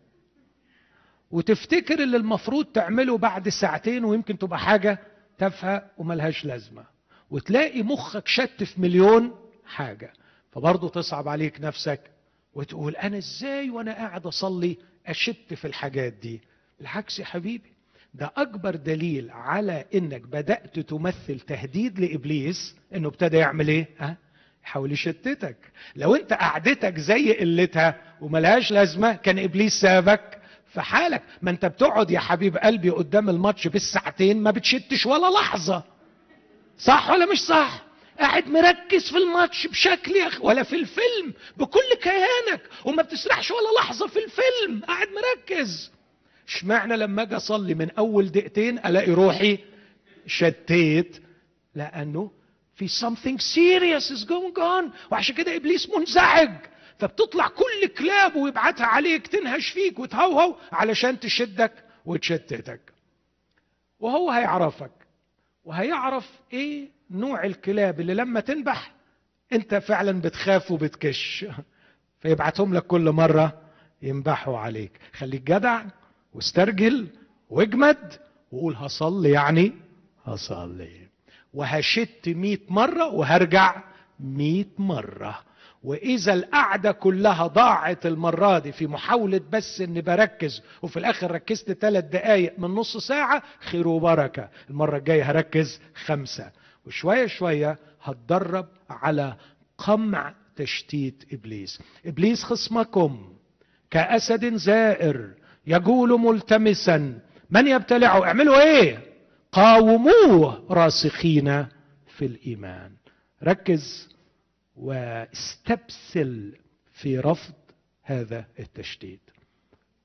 A: وتفتكر اللي المفروض تعمله بعد ساعتين ويمكن تبقى حاجة تافهة وملهاش لازمة وتلاقي مخك شت في مليون حاجة. فبرضه تصعب عليك نفسك وتقول أنا إزاي وأنا قاعد أصلي أشت في الحاجات دي؟ بالعكس يا حبيبي. ده أكبر دليل على إنك بدأت تمثل تهديد لإبليس إنه ابتدى يعمل إيه؟ ها؟ يحاول يشتتك. لو أنت قعدتك زي قلتها وملهاش لازمة كان إبليس سابك في حالك. ما أنت بتقعد يا حبيب قلبي قدام الماتش بالساعتين ما بتشتش ولا لحظة. صح ولا مش صح؟ قاعد مركز في الماتش بشكل يا أخي ولا في الفيلم بكل كيانك وما بتسرحش ولا لحظة في الفيلم. قاعد مركز. اشمعنى لما أجي أصلي من أول دقيقتين ألاقي روحي شتيت لأنه في something serious is going on وعشان كده إبليس منزعج. فبتطلع كل كلاب ويبعتها عليك تنهش فيك وتهوهو علشان تشدك وتشتتك. وهو هيعرفك. وهيعرف إيه نوع الكلاب اللي لما تنبح أنت فعلا بتخاف وبتكش. فيبعتهم لك كل مرة ينبحوا عليك. خليك جدع. واسترجل واجمد وقول هصلي يعني هصلي. وهشت مئة مرة وهرجع مئة مرة. وإذا القعدة كلها ضاعت المرة دي في محاولة بس إني بركز وفي الآخر ركزت ثلاث دقائق من نص ساعة خير وبركة. المرة الجاية هركز خمسة. وشوية شوية هتدرب على قمع تشتيت إبليس. إبليس خصمكم كأسد زائر. يجول ملتمسا. من يبتلعه؟ اعملوا إيه؟ قاوموه راسخين في الإيمان. ركز واستبسل في رفض هذا التشديد.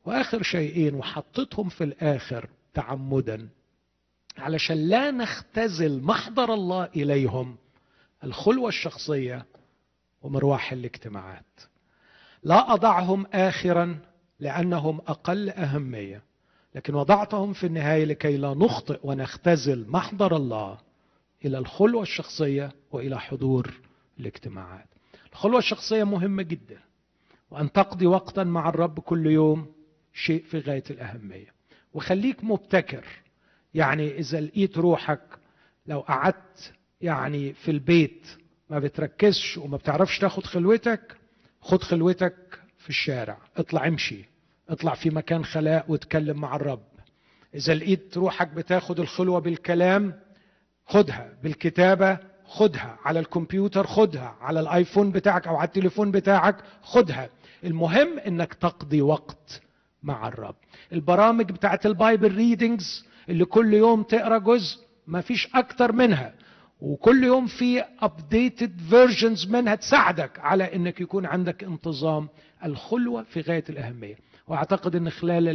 A: وآخر شيئين وحطيتهم في الآخر تعمدا. علشان لا نختزل محضر الله إليهم الخلوة الشخصية ومرواح الاجتماعات. لا أضعهم اخرا لأنهم أقل أهمية. لكن وضعتهم في النهاية لكي لا نخطئ ونختزل محضر الله إلى الخلوة الشخصية وإلى حضور الاجتماعات. الخلوة الشخصية مهمة جدا وأن تقضي وقتا مع الرب كل يوم شيء في غاية الأهمية. وخليك مبتكر يعني إذا لقيت روحك لو قعدت يعني في البيت ما بتركزش وما بتعرفش تاخد خلوتك خد خلوتك في الشارع. اطلع امشي. اطلع في مكان خلاء واتكلم مع الرب. إذا لقيت روحك بتاخد الخلوة بالكلام خدها. بالكتابة خدها. على الكمبيوتر خدها. على الآيفون بتاعك أو على التليفون بتاعك خدها. المهم إنك تقضي وقت مع الرب. البرامج بتاعت ال Bible readings اللي كل يوم تقرأ جزء ما فيش أكتر منها. وكل يوم في updated versions منها تساعدك على إنك يكون عندك انتظام الخلوة في غاية الأهمية. وأعتقد إن خلال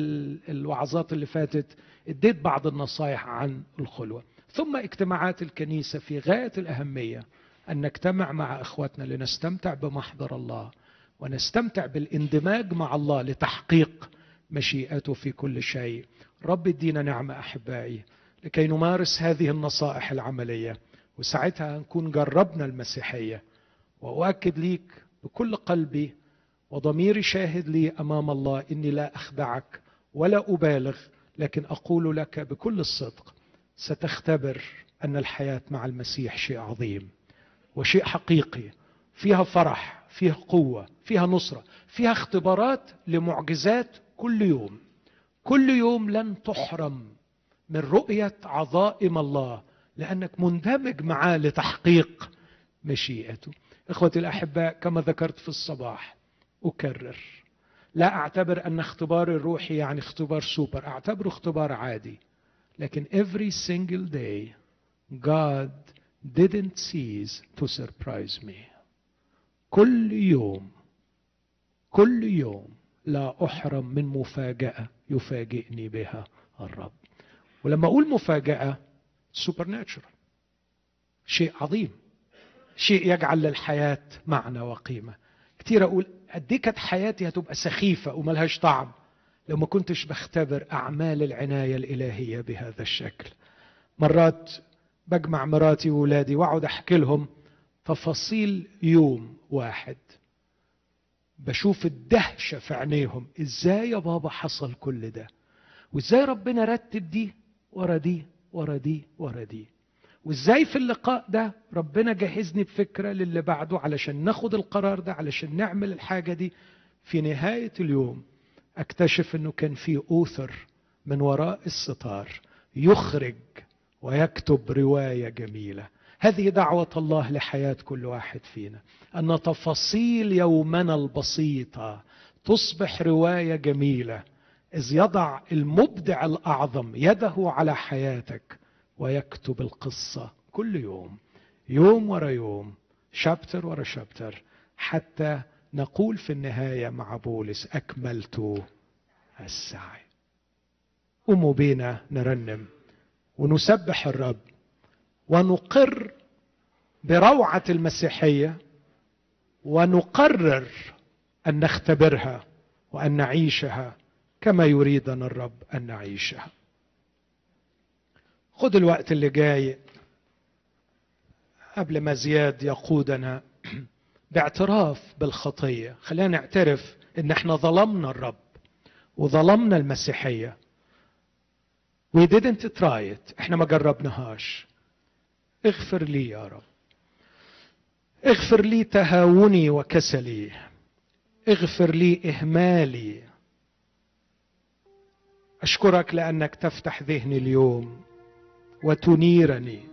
A: الوعظات اللي فاتت اديت بعض النصايح عن الخلوة. ثم اجتماعات الكنيسة في غاية الأهمية أن نجتمع مع إخواتنا لنستمتع بمحضر الله ونستمتع بالإندماج مع الله لتحقيق مشيئته في كل شيء. رب ادينا نعمه أحبائي لكي نمارس هذه النصائح العملية. وساعتها نكون جربنا المسيحية. وأؤكد ليك بكل قلبي وضميري شاهد لي أمام الله إني لا أخدعك ولا أبالغ لكن أقول لك بكل الصدق ستختبر أن الحياة مع المسيح شيء عظيم وشيء حقيقي فيها فرح فيها قوة فيها نصرة فيها اختبارات لمعجزات كل يوم. كل يوم لن تحرم من رؤية عظائم الله لأنك مندمج معاه لتحقيق مشيئته. إخوتي الأحباء كما ذكرت في الصباح أكرر. لا أعتبر أن اختبار الروحي يعني اختبار سوبر أعتبره اختبار عادي. لكن every single day God didn't cease to surprise me. كل يوم كل يوم لا أحرم من مفاجأة يفاجئني بها الرب. ولما أقول مفاجأة سوبر ناتشرال شيء عظيم. شيء يجعل للحياة معنى وقيمة. كتير أقول قد كانت حياتي هتبقى سخيفة وملهاش طعم لو ما كنتش بختبر أعمال العناية الإلهية بهذا الشكل. مرات بجمع مراتي وولادي وأقعد أحكي لهم تفاصيل يوم واحد. بشوف الدهشة في عينيهم إزاي يا بابا حصل كل ده؟ وإزاي ربنا رتب دي ورا دي ورا دي ورا دي؟ وازاي في اللقاء ده ربنا جهزني بفكرة للي بعده علشان ناخد القرار ده علشان نعمل الحاجة دي. في نهاية اليوم أكتشف إنه كان في أوثر من وراء الستار يخرج ويكتب رواية جميلة. هذه دعوة الله لحياة كل واحد فينا. أن تفاصيل يومنا البسيطة تصبح رواية جميلة. إذ يضع المبدع الأعظم يده على حياتك. ويكتب القصة كل يوم يوم ورا يوم شابتر ورا شابتر حتى نقول في النهاية مع بولس أكملت السعي. قوموا بينا نرنم ونسبح الرب ونقر بروعة المسيحية ونقرر أن نختبرها وأن نعيشها كما يريدنا الرب أن نعيشها. خذ الوقت اللي جاي. قبل ما زياد يقودنا باعتراف بالخطية. خلينا نعترف إن إحنا ظلمنا الرب وظلمنا المسيحية. We didn't try it. إحنا ما جربناهاش. اغفر لي يا رب. اغفر لي تهاوني وكسلي. اغفر لي إهمالي. أشكرك لأنك تفتح ذهني اليوم. وتنيرني.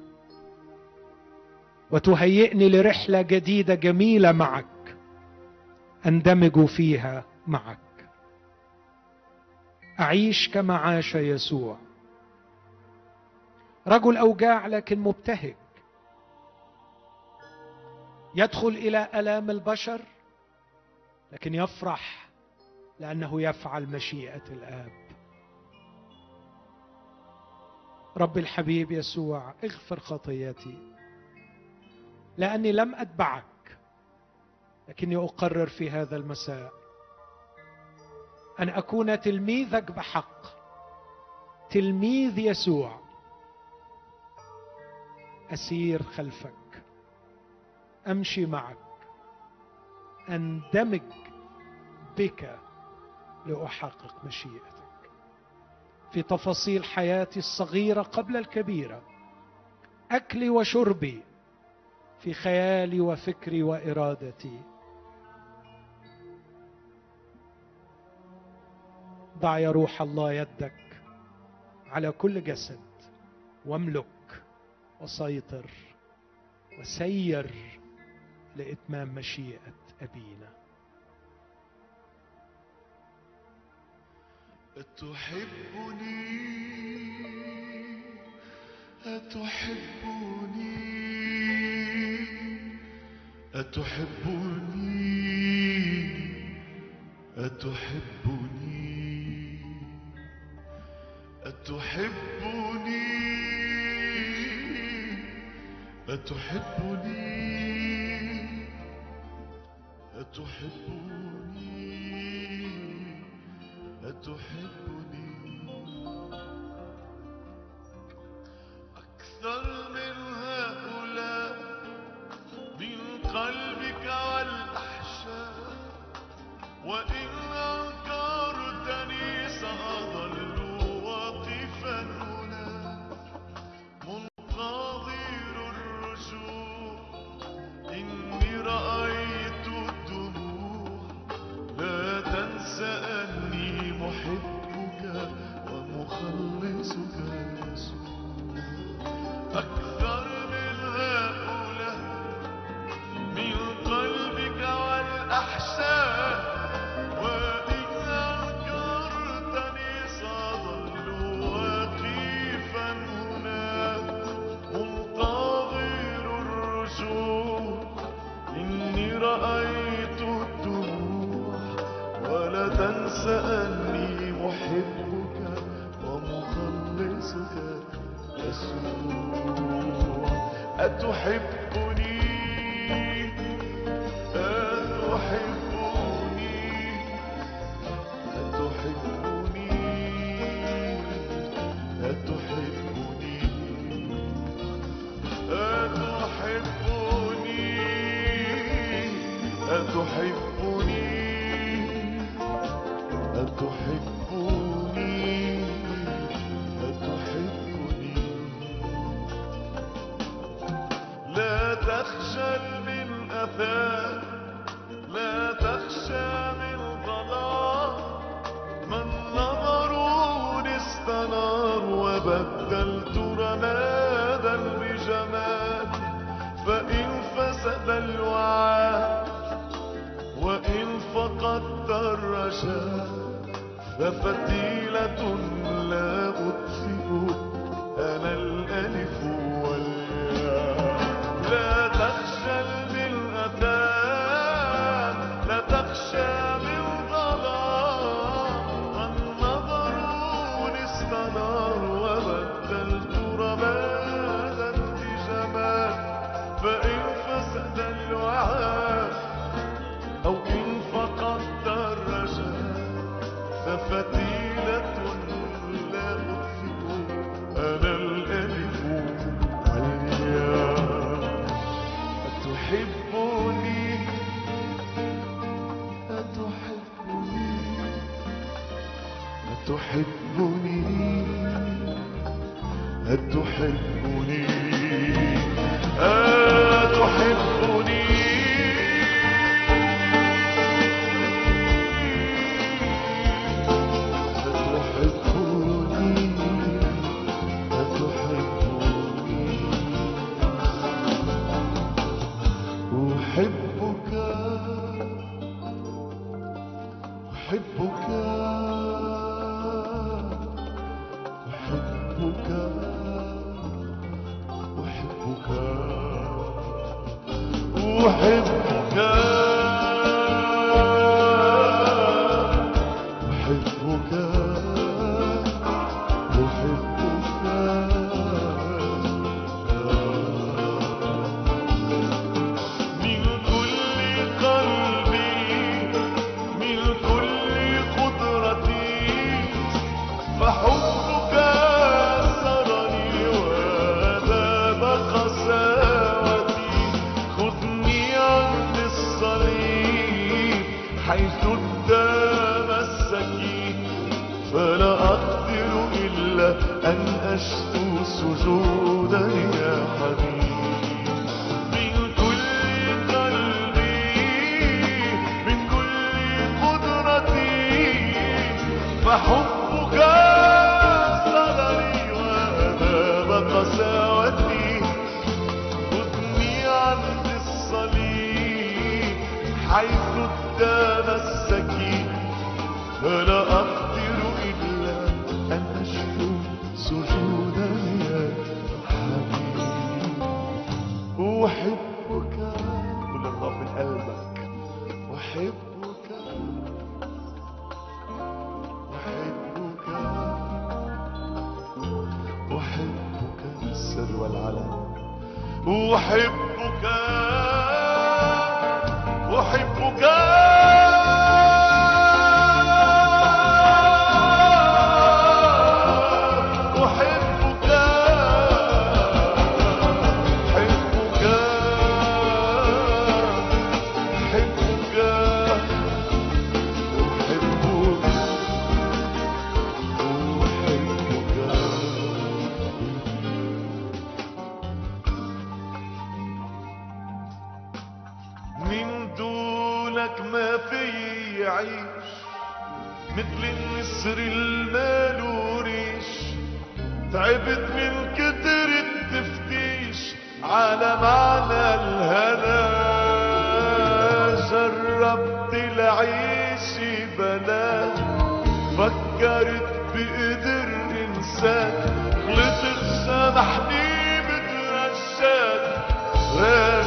A: وتهيئني لرحلة جديدة جميلة معك. أندمج فيها معك. أعيش كما عاش يسوع. رجل أوجاع لكن مبتهج. يدخل إلى آلام البشر لكن يفرح لأنه يفعل مشيئة الآب. رب الحبيب يسوع اغفر خطيتي لأني لم أتبعك لكني أقرر في هذا المساء أن أكون تلميذك بحق تلميذ يسوع أسير خلفك أمشي معك أندمج بك لأحقق مشيئتك في تفاصيل حياتي الصغيرة قبل الكبيرة. أكلي وشربي في خيالي وفكري وإرادتي. ضع يا روح الله يدك على كل جسد واملك وسيطر وسير لإتمام مشيئة أبينا.
B: أتحبني؟ أتحبني؟ أتحبني؟ أتحبني؟ أتحبني؟ أتحبني؟ أتحبني؟ تحب أحبك أحبك أحبك أحبك.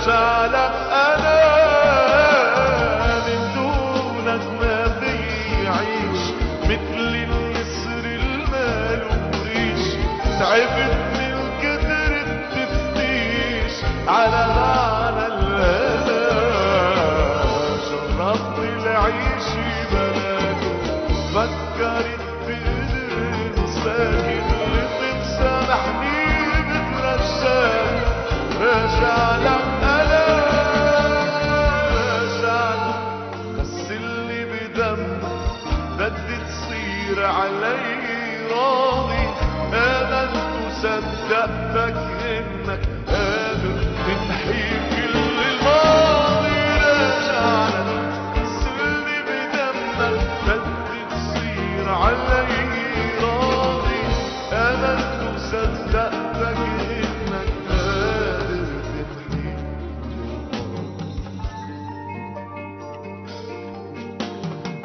B: راجع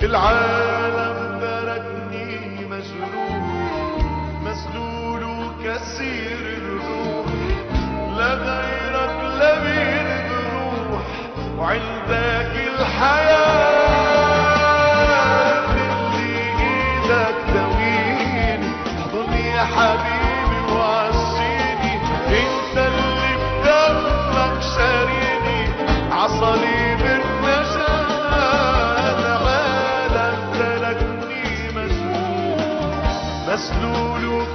B: العالم تركني مجروح مسلول وكسير الروح لا غيرك لا الروح. وعندك no, no.